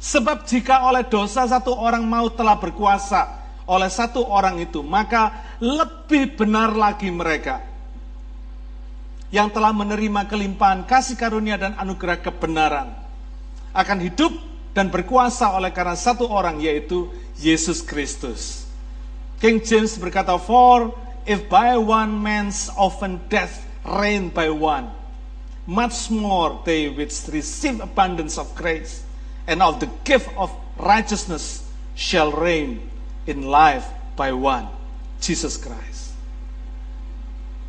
Sebab jika oleh dosa satu orang mau telah berkuasa oleh satu orang itu, maka lebih benar lagi mereka yang telah menerima kelimpahan kasih karunia dan anugerah kebenaran akan hidup dan berkuasa oleh karena satu orang yaitu Yesus Kristus. King James berkata, For if by one man's often death reign by one, much more they which receive abundance of grace and of the gift of righteousness shall reign in life by one, Jesus Christ.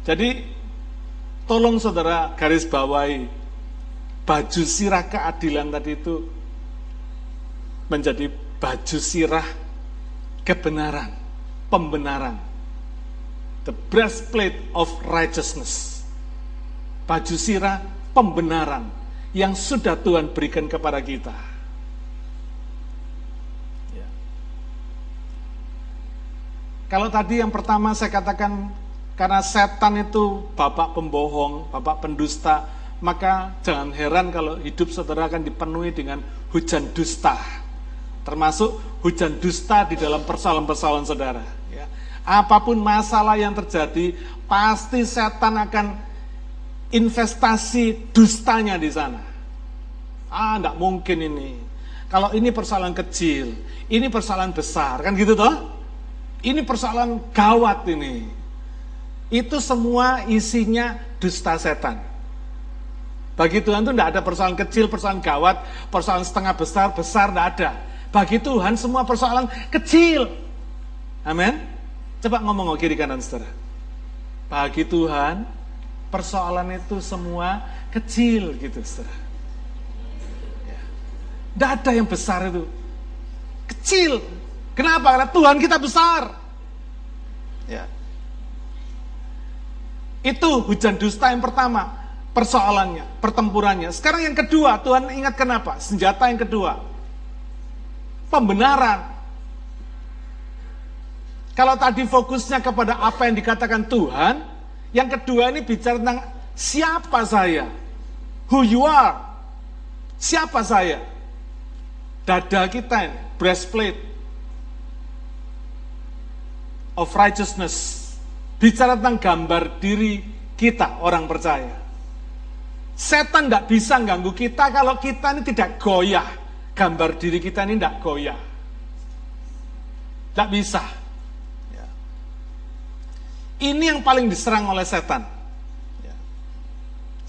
Jadi, tolong saudara garis bawahi baju sirah keadilan tadi itu menjadi baju sirah kebenaran, pembenaran. The breastplate of righteousness. Baju sirah pembenaran yang sudah Tuhan berikan kepada kita. Kalau tadi yang pertama saya katakan karena setan itu bapak pembohong, bapak pendusta, maka jangan heran kalau hidup saudara akan dipenuhi dengan hujan dusta. Termasuk hujan dusta di dalam persoalan-persoalan saudara. Ya. Apa pun masalah yang terjadi, pasti setan akan investasi dustanya di sana. Ah, enggak mungkin ini. Kalau ini persoalan kecil, ini persoalan besar, kan gitu toh? Ini persoalan gawat ini. Itu semua isinya dusta setan. Bagi Tuhan itu tidak ada persoalan kecil, persoalan gawat, persoalan setengah besar, besar tidak ada. Bagi Tuhan semua persoalan kecil. Amin. Coba ngomong ke kiri kanan saudara. Bagi Tuhan persoalan itu semua kecil gitu saudara. Tidak ada yang besar itu. Kecil, Kenapa? Karena Tuhan kita besar. Ya. Itu hujan dusta yang pertama. persoalannya, pertempurannya. Sekarang yang kedua, Tuhan ingat kenapa? Senjata yang kedua. Pembenaran. Kalau tadi fokusnya kepada apa yang dikatakan Tuhan, yang kedua ini bicara tentang siapa saya. Who you are. Siapa saya? Dada kita ini, breastplate of righteousness. Bicara tentang gambar diri kita, orang percaya. Setan tidak bisa ganggu kita kalau kita ini tidak goyah. Gambar diri kita ini tidak goyah. Tidak bisa. Ya. Ini yang paling diserang oleh setan. Ya.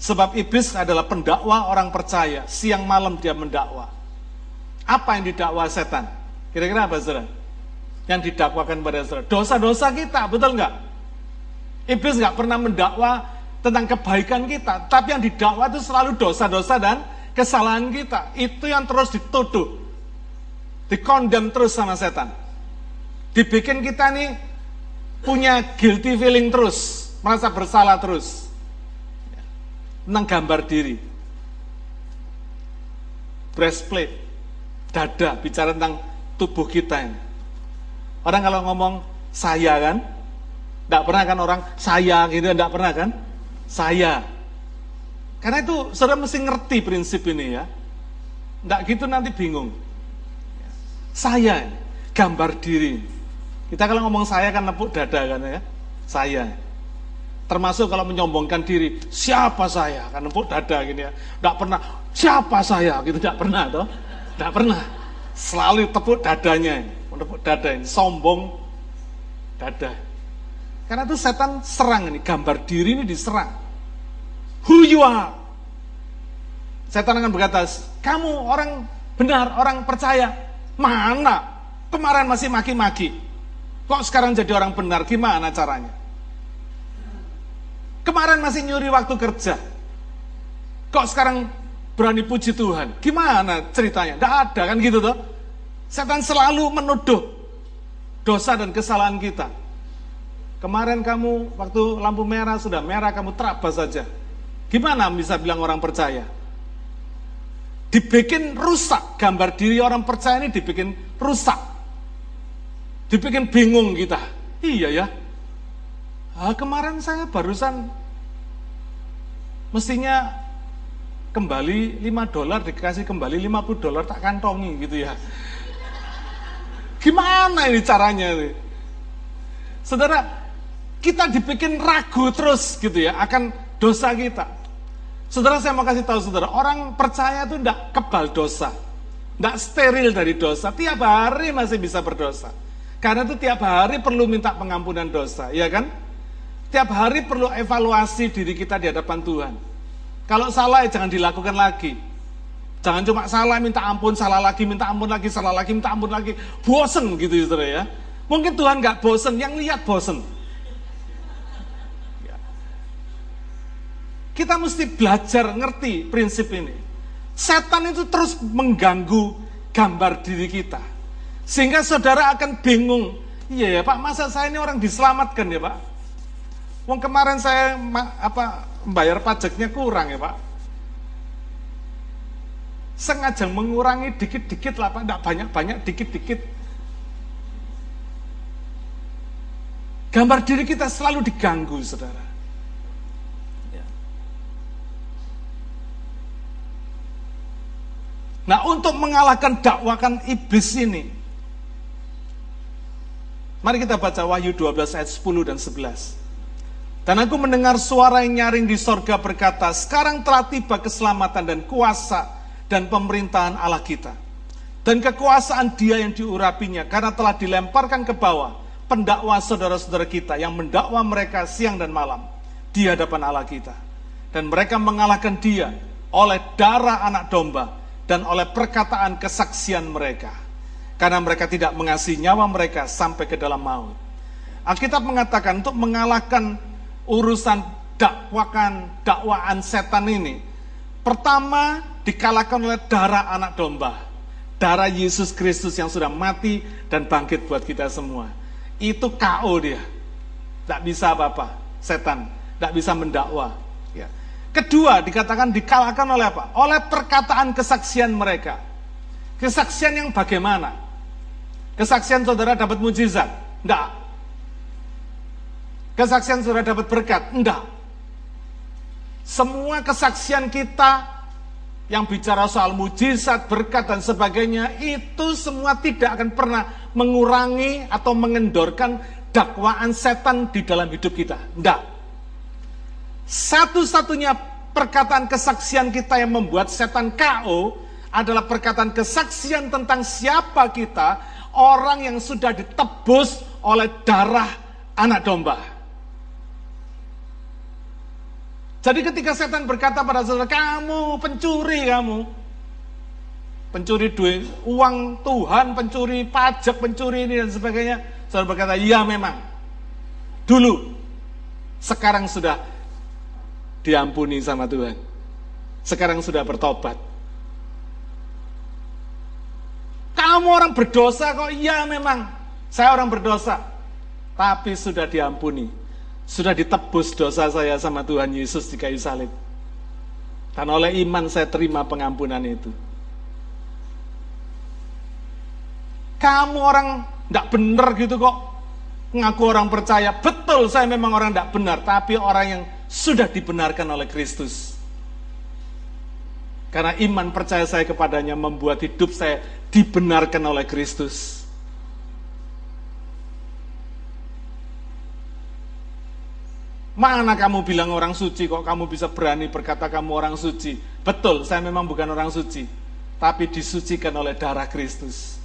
Sebab iblis adalah pendakwa orang percaya. Siang malam dia mendakwa. Apa yang didakwa setan? Kira-kira apa saudara? Yang didakwakan pada saudara. Dosa-dosa kita, betul nggak? Iblis nggak pernah mendakwa tentang kebaikan kita, tapi yang didakwa itu selalu dosa-dosa dan kesalahan kita. Itu yang terus dituduh, dikondem terus sama setan. Dibikin kita nih punya guilty feeling terus, merasa bersalah terus. Tentang gambar diri. Breastplate, dada, bicara tentang tubuh kita ini. Orang kalau ngomong saya kan, tidak pernah kan orang saya gitu, tidak pernah kan? saya. Karena itu saudara mesti ngerti prinsip ini ya. Tidak gitu nanti bingung. Saya, gambar diri. Kita kalau ngomong saya kan nepuk dada kan ya. Saya. Termasuk kalau menyombongkan diri, siapa saya? Kan nepuk dada gini ya. Tidak pernah, siapa saya? Gitu tidak pernah toh. Tidak pernah. Selalu tepuk dadanya, menepuk dada ini, sombong dada. Karena itu setan serang ini, gambar diri ini diserang. Who you are? Setan akan berkata, kamu orang benar, orang percaya. Mana? Kemarin masih maki-maki. Kok sekarang jadi orang benar? Gimana caranya? Kemarin masih nyuri waktu kerja. Kok sekarang berani puji Tuhan? Gimana ceritanya? Tidak ada kan gitu tuh. Setan selalu menuduh dosa dan kesalahan kita. Kemarin kamu waktu lampu merah sudah merah kamu terabas saja. Gimana bisa bilang orang percaya? Dibikin rusak, gambar diri orang percaya ini dibikin rusak. Dibikin bingung kita. Iya ya. Ah, kemarin saya barusan mestinya kembali 5 dolar dikasih kembali 50 dolar tak kantongi gitu ya. Gimana ini caranya ini? Saudara, kita dibikin ragu terus gitu ya akan dosa kita. Saudara saya mau kasih tahu saudara, orang percaya itu tidak kebal dosa. Tidak steril dari dosa, tiap hari masih bisa berdosa. Karena itu tiap hari perlu minta pengampunan dosa, ya kan? Tiap hari perlu evaluasi diri kita di hadapan Tuhan. Kalau salah ya jangan dilakukan lagi. Jangan cuma salah minta ampun, salah lagi minta ampun lagi, salah lagi minta ampun lagi. Bosen gitu saudara ya. Mungkin Tuhan nggak bosen, yang lihat bosen. Kita mesti belajar ngerti prinsip ini. Setan itu terus mengganggu gambar diri kita. Sehingga saudara akan bingung. Iya ya Pak, masa saya ini orang diselamatkan ya Pak? Wong kemarin saya apa membayar pajaknya kurang ya Pak. Sengaja mengurangi dikit-dikit lah tidak banyak-banyak, dikit-dikit. Gambar diri kita selalu diganggu, saudara. Nah untuk mengalahkan dakwakan iblis ini, mari kita baca Wahyu 12 ayat 10 dan 11. Dan aku mendengar suara yang nyaring di sorga berkata, sekarang telah tiba keselamatan dan kuasa dan pemerintahan Allah kita. Dan kekuasaan dia yang diurapinya karena telah dilemparkan ke bawah pendakwa saudara-saudara kita yang mendakwa mereka siang dan malam di hadapan Allah kita. Dan mereka mengalahkan dia oleh darah anak domba dan oleh perkataan kesaksian mereka. Karena mereka tidak mengasihi nyawa mereka sampai ke dalam maut. Alkitab mengatakan untuk mengalahkan urusan dakwakan, dakwaan setan ini. Pertama dikalahkan oleh darah anak domba. Darah Yesus Kristus yang sudah mati dan bangkit buat kita semua. Itu KO dia. Tidak bisa apa-apa, setan. Tidak bisa mendakwa. Ya. Kedua, dikatakan dikalahkan oleh apa? Oleh perkataan kesaksian mereka. Kesaksian yang bagaimana? Kesaksian saudara dapat mujizat? Enggak. Kesaksian saudara dapat berkat? Enggak. Semua kesaksian kita yang bicara soal mujizat, berkat, dan sebagainya, itu semua tidak akan pernah mengurangi atau mengendorkan dakwaan setan di dalam hidup kita. Enggak. Satu-satunya perkataan kesaksian kita yang membuat setan KO adalah perkataan kesaksian tentang siapa kita, orang yang sudah ditebus oleh darah anak domba. Jadi ketika setan berkata pada saudara, kamu pencuri kamu, pencuri duit, uang Tuhan, pencuri pajak, pencuri ini dan sebagainya. Saudara berkata, iya memang. Dulu, sekarang sudah diampuni sama Tuhan. Sekarang sudah bertobat. Kamu orang berdosa kok? Iya memang, saya orang berdosa. Tapi sudah diampuni. Sudah ditebus dosa saya sama Tuhan Yesus di kayu salib. Dan oleh iman saya terima pengampunan itu. Kamu orang tidak benar gitu kok. Ngaku orang percaya. Betul saya memang orang tidak benar. Tapi orang yang sudah dibenarkan oleh Kristus. Karena iman percaya saya kepadanya membuat hidup saya dibenarkan oleh Kristus. Mana kamu bilang orang suci kok kamu bisa berani berkata kamu orang suci? Betul, saya memang bukan orang suci. Tapi disucikan oleh darah Kristus.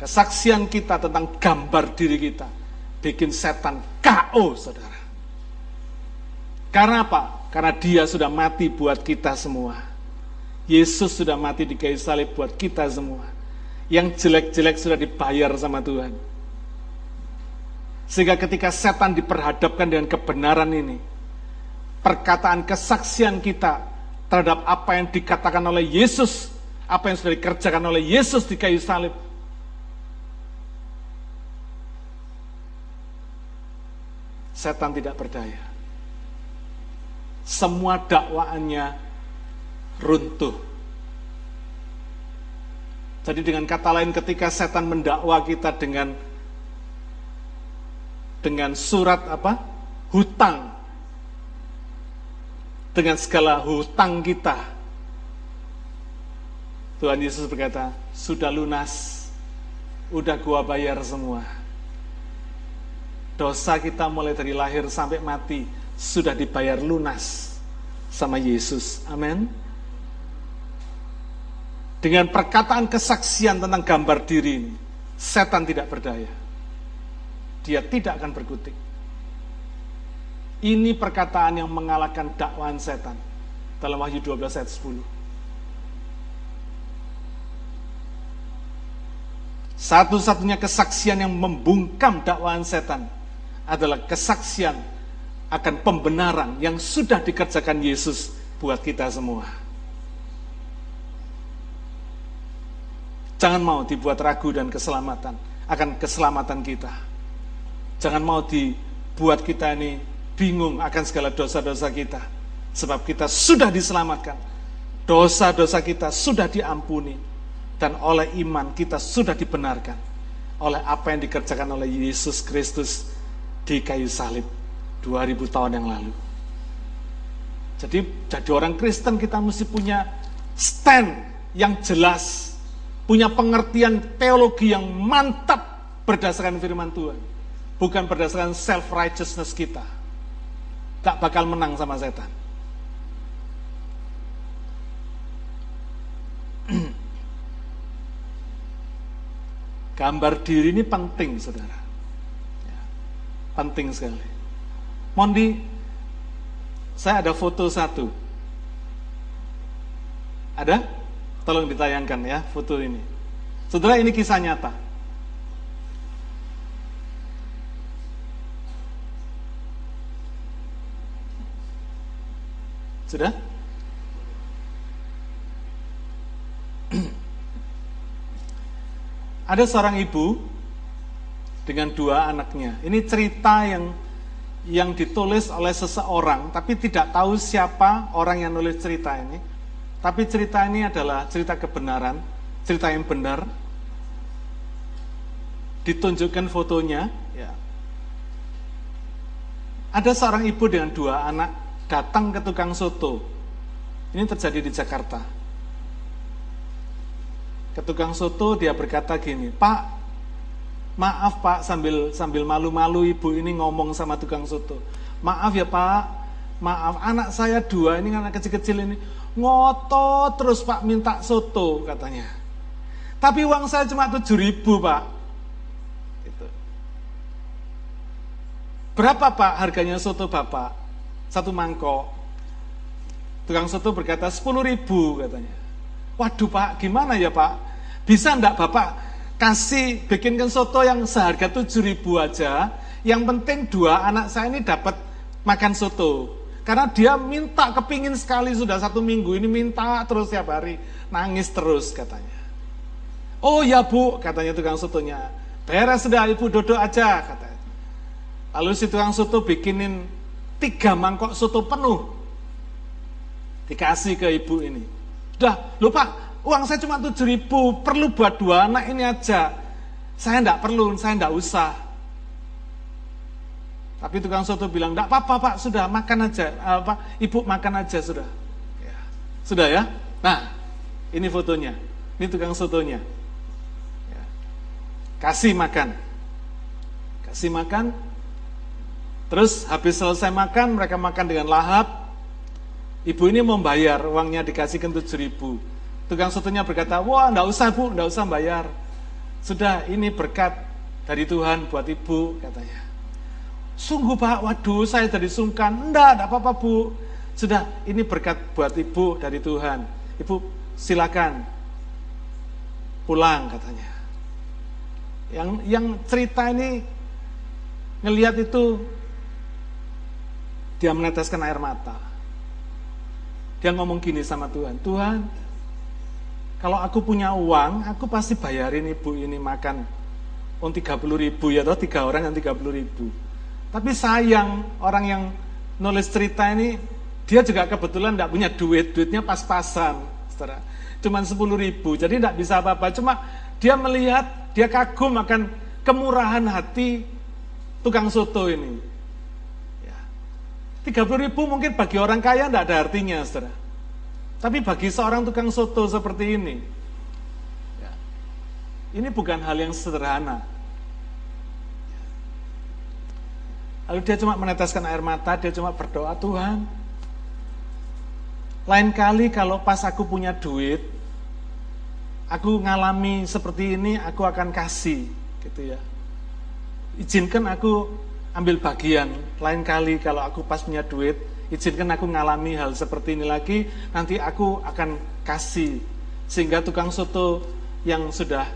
Kesaksian kita tentang gambar diri kita bikin setan KO, saudara. Karena apa? Karena dia sudah mati buat kita semua. Yesus sudah mati di kayu salib buat kita semua. Yang jelek-jelek sudah dibayar sama Tuhan. Sehingga ketika setan diperhadapkan dengan kebenaran ini, perkataan kesaksian kita terhadap apa yang dikatakan oleh Yesus, apa yang sudah dikerjakan oleh Yesus di kayu salib, setan tidak berdaya semua dakwaannya runtuh. Jadi dengan kata lain ketika setan mendakwa kita dengan dengan surat apa? hutang. Dengan segala hutang kita. Tuhan Yesus berkata, sudah lunas, udah gua bayar semua. Dosa kita mulai dari lahir sampai mati sudah dibayar lunas sama Yesus. Amin. Dengan perkataan kesaksian tentang gambar diri ini, setan tidak berdaya. Dia tidak akan berkutik. Ini perkataan yang mengalahkan dakwaan setan dalam Wahyu 12 ayat 10. Satu-satunya kesaksian yang membungkam dakwaan setan adalah kesaksian akan pembenaran yang sudah dikerjakan Yesus buat kita semua. Jangan mau dibuat ragu dan keselamatan akan keselamatan kita. Jangan mau dibuat kita ini bingung akan segala dosa-dosa kita. Sebab kita sudah diselamatkan. Dosa-dosa kita sudah diampuni. Dan oleh iman kita sudah dibenarkan. Oleh apa yang dikerjakan oleh Yesus Kristus di kayu salib 2000 tahun yang lalu. Jadi jadi orang Kristen kita mesti punya stand yang jelas, punya pengertian teologi yang mantap berdasarkan firman Tuhan. Bukan berdasarkan self righteousness kita. Tak bakal menang sama setan. Gambar diri ini penting, saudara. Ya, penting sekali. Mondi, saya ada foto satu. Ada? Tolong ditayangkan ya foto ini. Saudara ini kisah nyata. Sudah? Ada seorang ibu dengan dua anaknya. Ini cerita yang yang ditulis oleh seseorang, tapi tidak tahu siapa orang yang nulis cerita ini. Tapi cerita ini adalah cerita kebenaran, cerita yang benar. Ditunjukkan fotonya, ya. Ada seorang ibu dengan dua anak datang ke tukang soto. Ini terjadi di Jakarta. Ke tukang soto dia berkata gini, Pak, Maaf Pak sambil sambil malu-malu ibu ini ngomong sama tukang soto. Maaf ya Pak, maaf anak saya dua ini anak kecil-kecil ini ngotot terus Pak minta soto katanya. Tapi uang saya cuma tujuh ribu Pak. Gitu. Berapa Pak harganya soto Bapak? Satu mangkok. Tukang soto berkata sepuluh ribu katanya. Waduh Pak, gimana ya Pak? Bisa enggak Bapak kasih bikinkan soto yang seharga tujuh ribu aja. Yang penting dua anak saya ini dapat makan soto. Karena dia minta kepingin sekali sudah satu minggu ini minta terus tiap hari nangis terus katanya. Oh ya bu katanya tukang sotonya. Beres sudah ibu duduk aja katanya. Lalu si tukang soto bikinin tiga mangkok soto penuh. Dikasih ke ibu ini. Udah lupa uang saya cuma tujuh ribu, perlu buat dua anak ini aja. Saya enggak perlu, saya enggak usah. Tapi tukang soto bilang, enggak apa-apa pak, sudah makan aja. Apa, ibu makan aja sudah. Ya. Sudah ya? Nah, ini fotonya. Ini tukang sotonya. Ya. Kasih makan. Kasih makan. Terus habis selesai makan, mereka makan dengan lahap. Ibu ini membayar, uangnya dikasihkan tujuh ribu. Tukang sotonya berkata, wah enggak usah bu, enggak usah bayar. Sudah ini berkat dari Tuhan buat ibu katanya. Sungguh pak, waduh saya jadi sungkan. Enggak, enggak apa-apa bu. Sudah ini berkat buat ibu dari Tuhan. Ibu silakan pulang katanya. Yang yang cerita ini ngelihat itu dia meneteskan air mata. Dia ngomong gini sama Tuhan, Tuhan, kalau aku punya uang, aku pasti bayarin ibu ini makan on 30 ribu ya toh tiga orang yang 30 ribu. Tapi sayang orang yang nulis cerita ini dia juga kebetulan tidak punya duit, duitnya pas-pasan. Cuman 10 ribu, jadi tidak bisa apa-apa. Cuma dia melihat, dia kagum akan kemurahan hati tukang soto ini. Ya. 30 ribu mungkin bagi orang kaya tidak ada artinya, saudara. Tapi bagi seorang tukang soto seperti ini, ya, ini bukan hal yang sederhana. Lalu dia cuma meneteskan air mata, dia cuma berdoa, Tuhan, lain kali kalau pas aku punya duit, aku ngalami seperti ini, aku akan kasih, gitu ya. Izinkan aku ambil bagian, lain kali kalau aku pas punya duit, izinkan aku ngalami hal seperti ini lagi, nanti aku akan kasih. Sehingga tukang soto yang sudah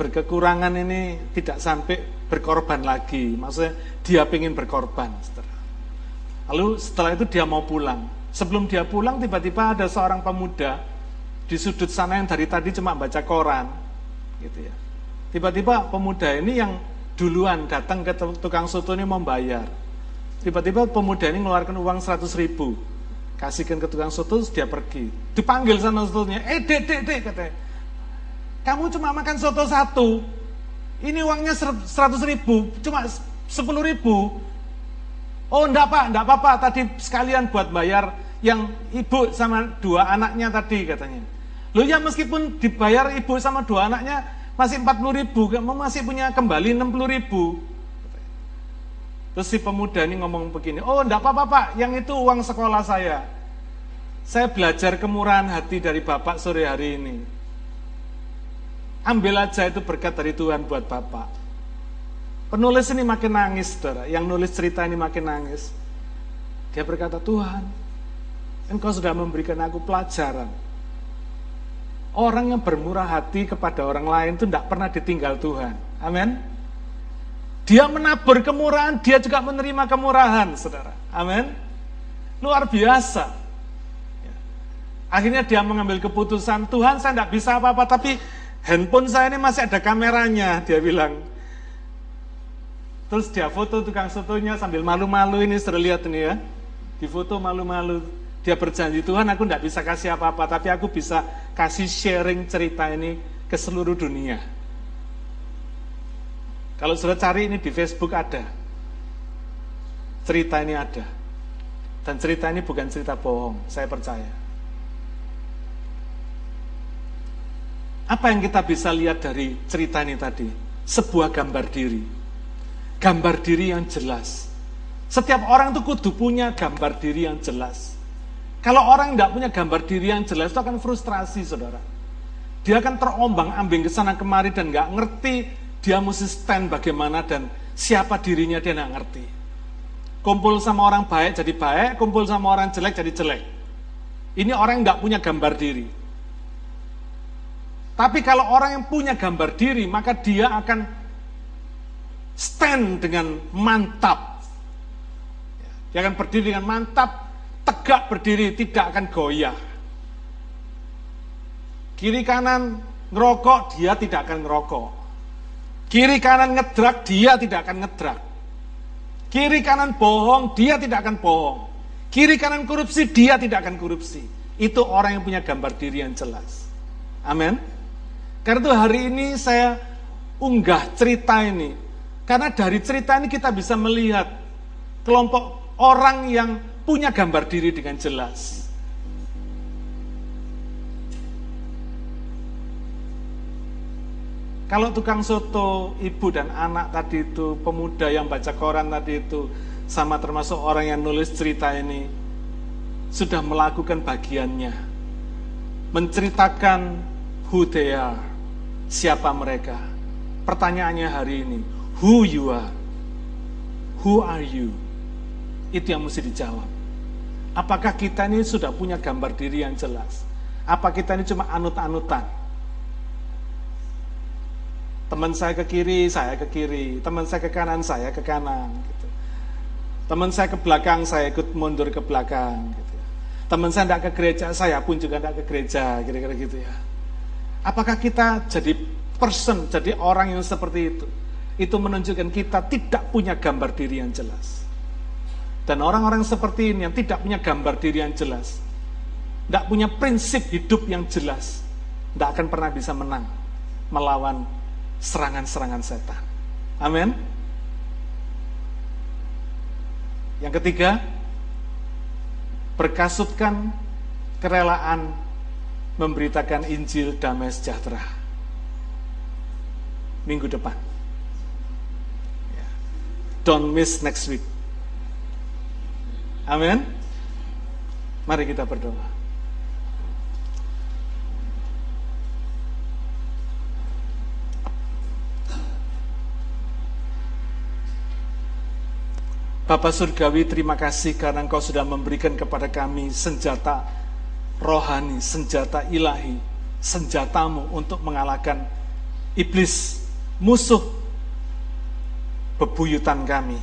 berkekurangan ini tidak sampai berkorban lagi. Maksudnya dia ingin berkorban. Lalu setelah itu dia mau pulang. Sebelum dia pulang tiba-tiba ada seorang pemuda di sudut sana yang dari tadi cuma baca koran. gitu ya. Tiba-tiba pemuda ini yang duluan datang ke tukang soto ini membayar Tiba-tiba pemuda ini mengeluarkan uang 100 ribu. Kasihkan ke tukang soto, dia pergi. Dipanggil sama sotonya, eh dek, dek, dek, katanya. Kamu cuma makan soto satu. Ini uangnya 100 ribu, cuma 10 ribu. Oh enggak pak, enggak apa-apa, tadi sekalian buat bayar yang ibu sama dua anaknya tadi katanya. Loh ya meskipun dibayar ibu sama dua anaknya masih 40 ribu, kamu masih punya kembali 60 ribu. Terus si pemuda ini ngomong begini, oh enggak apa-apa pak, yang itu uang sekolah saya. Saya belajar kemurahan hati dari bapak sore hari ini. Ambil aja itu berkat dari Tuhan buat bapak. Penulis ini makin nangis, saudara. Yang nulis cerita ini makin nangis. Dia berkata, Tuhan, engkau sudah memberikan aku pelajaran. Orang yang bermurah hati kepada orang lain itu tidak pernah ditinggal Tuhan. Amin. Dia menabur kemurahan, dia juga menerima kemurahan, saudara. Amin. Luar biasa. Ya. Akhirnya dia mengambil keputusan, Tuhan saya tidak bisa apa-apa, tapi handphone saya ini masih ada kameranya, dia bilang. Terus dia foto tukang sotonya sambil malu-malu ini sudah lihat ini ya. Di foto malu-malu. Dia berjanji, Tuhan aku tidak bisa kasih apa-apa, tapi aku bisa kasih sharing cerita ini ke seluruh dunia. Kalau sudah cari ini di Facebook ada. Cerita ini ada. Dan cerita ini bukan cerita bohong, saya percaya. Apa yang kita bisa lihat dari cerita ini tadi? Sebuah gambar diri. Gambar diri yang jelas. Setiap orang itu kudu punya gambar diri yang jelas. Kalau orang tidak punya gambar diri yang jelas itu akan frustrasi, saudara. Dia akan terombang ambing ke sana kemari dan nggak ngerti dia mesti stand bagaimana dan siapa dirinya dia nggak ngerti. Kumpul sama orang baik jadi baik, kumpul sama orang jelek jadi jelek. Ini orang nggak punya gambar diri. Tapi kalau orang yang punya gambar diri, maka dia akan stand dengan mantap. Dia akan berdiri dengan mantap tegak berdiri, tidak akan goyah. Kiri kanan ngerokok, dia tidak akan ngerokok. Kiri kanan ngedrak, dia tidak akan ngedrak. Kiri kanan bohong, dia tidak akan bohong. Kiri kanan korupsi, dia tidak akan korupsi. Itu orang yang punya gambar diri yang jelas. Amin. Karena itu hari ini saya unggah cerita ini. Karena dari cerita ini kita bisa melihat kelompok orang yang punya gambar diri dengan jelas. Kalau tukang soto, ibu dan anak tadi itu, pemuda yang baca koran tadi itu, sama termasuk orang yang nulis cerita ini, sudah melakukan bagiannya. Menceritakan who they are, siapa mereka. Pertanyaannya hari ini, who you are, who are you? Itu yang mesti dijawab. Apakah kita ini sudah punya gambar diri yang jelas? Apa kita ini cuma anut-anutan? Teman saya ke kiri, saya ke kiri. Teman saya ke kanan, saya ke kanan. Gitu. Teman saya ke belakang, saya ikut mundur ke belakang. Gitu. Teman saya tidak ke gereja, saya pun juga tidak ke gereja. Kira-kira gitu ya. Apakah kita jadi person, jadi orang yang seperti itu? Itu menunjukkan kita tidak punya gambar diri yang jelas. Dan orang-orang seperti ini yang tidak punya gambar diri yang jelas, tidak punya prinsip hidup yang jelas, tidak akan pernah bisa menang melawan serangan-serangan setan. Amin. Yang ketiga, berkasutkan kerelaan memberitakan Injil damai sejahtera. Minggu depan. Don't miss next week. Amin. Mari kita berdoa. Bapak Surgawi, terima kasih karena Engkau sudah memberikan kepada kami senjata rohani, senjata ilahi, senjatamu untuk mengalahkan iblis, musuh bebuyutan kami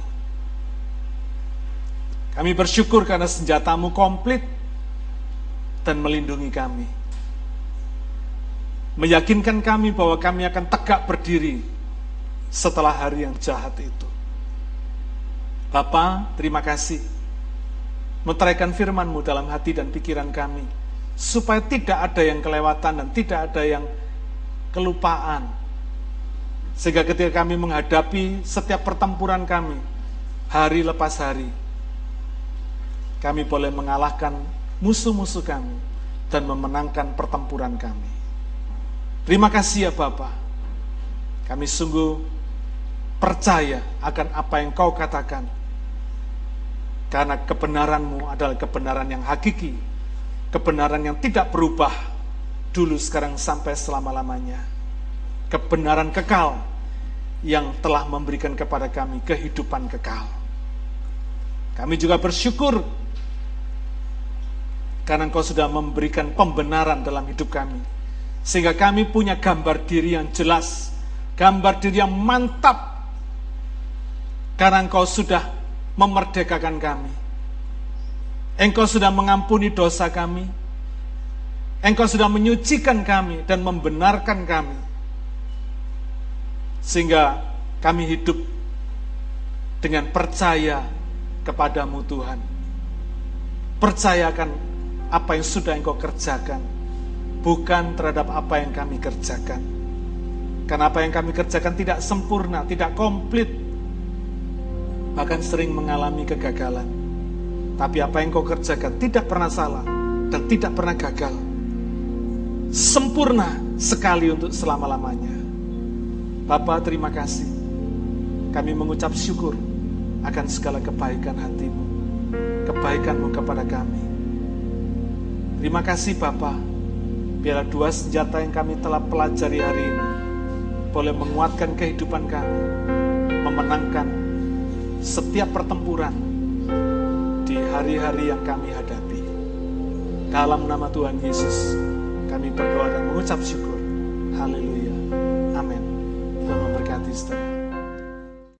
kami bersyukur karena senjatamu komplit dan melindungi kami. Meyakinkan kami bahwa kami akan tegak berdiri setelah hari yang jahat itu. Bapa, terima kasih. Meteraikan firmanmu dalam hati dan pikiran kami. Supaya tidak ada yang kelewatan dan tidak ada yang kelupaan. Sehingga ketika kami menghadapi setiap pertempuran kami, hari lepas hari, kami boleh mengalahkan musuh-musuh kami dan memenangkan pertempuran kami. Terima kasih ya Bapak. Kami sungguh percaya akan apa yang kau katakan. Karena kebenaranmu adalah kebenaran yang hakiki. Kebenaran yang tidak berubah dulu sekarang sampai selama-lamanya. Kebenaran kekal yang telah memberikan kepada kami kehidupan kekal. Kami juga bersyukur karena engkau sudah memberikan pembenaran dalam hidup kami. Sehingga kami punya gambar diri yang jelas, gambar diri yang mantap. Karena engkau sudah memerdekakan kami. Engkau sudah mengampuni dosa kami. Engkau sudah menyucikan kami dan membenarkan kami. Sehingga kami hidup dengan percaya kepadamu Tuhan. Percayakan apa yang sudah engkau kerjakan, bukan terhadap apa yang kami kerjakan. Karena apa yang kami kerjakan tidak sempurna, tidak komplit, bahkan sering mengalami kegagalan. Tapi apa yang kau kerjakan tidak pernah salah dan tidak pernah gagal. Sempurna sekali untuk selama-lamanya. Bapak terima kasih. Kami mengucap syukur akan segala kebaikan hatimu. Kebaikanmu kepada kami. Terima kasih Bapak. Biarlah dua senjata yang kami telah pelajari hari ini boleh menguatkan kehidupan kami, memenangkan setiap pertempuran di hari-hari yang kami hadapi. Dalam nama Tuhan Yesus, kami berdoa dan mengucap syukur. Haleluya. Amin. Tuhan memberkati saudara.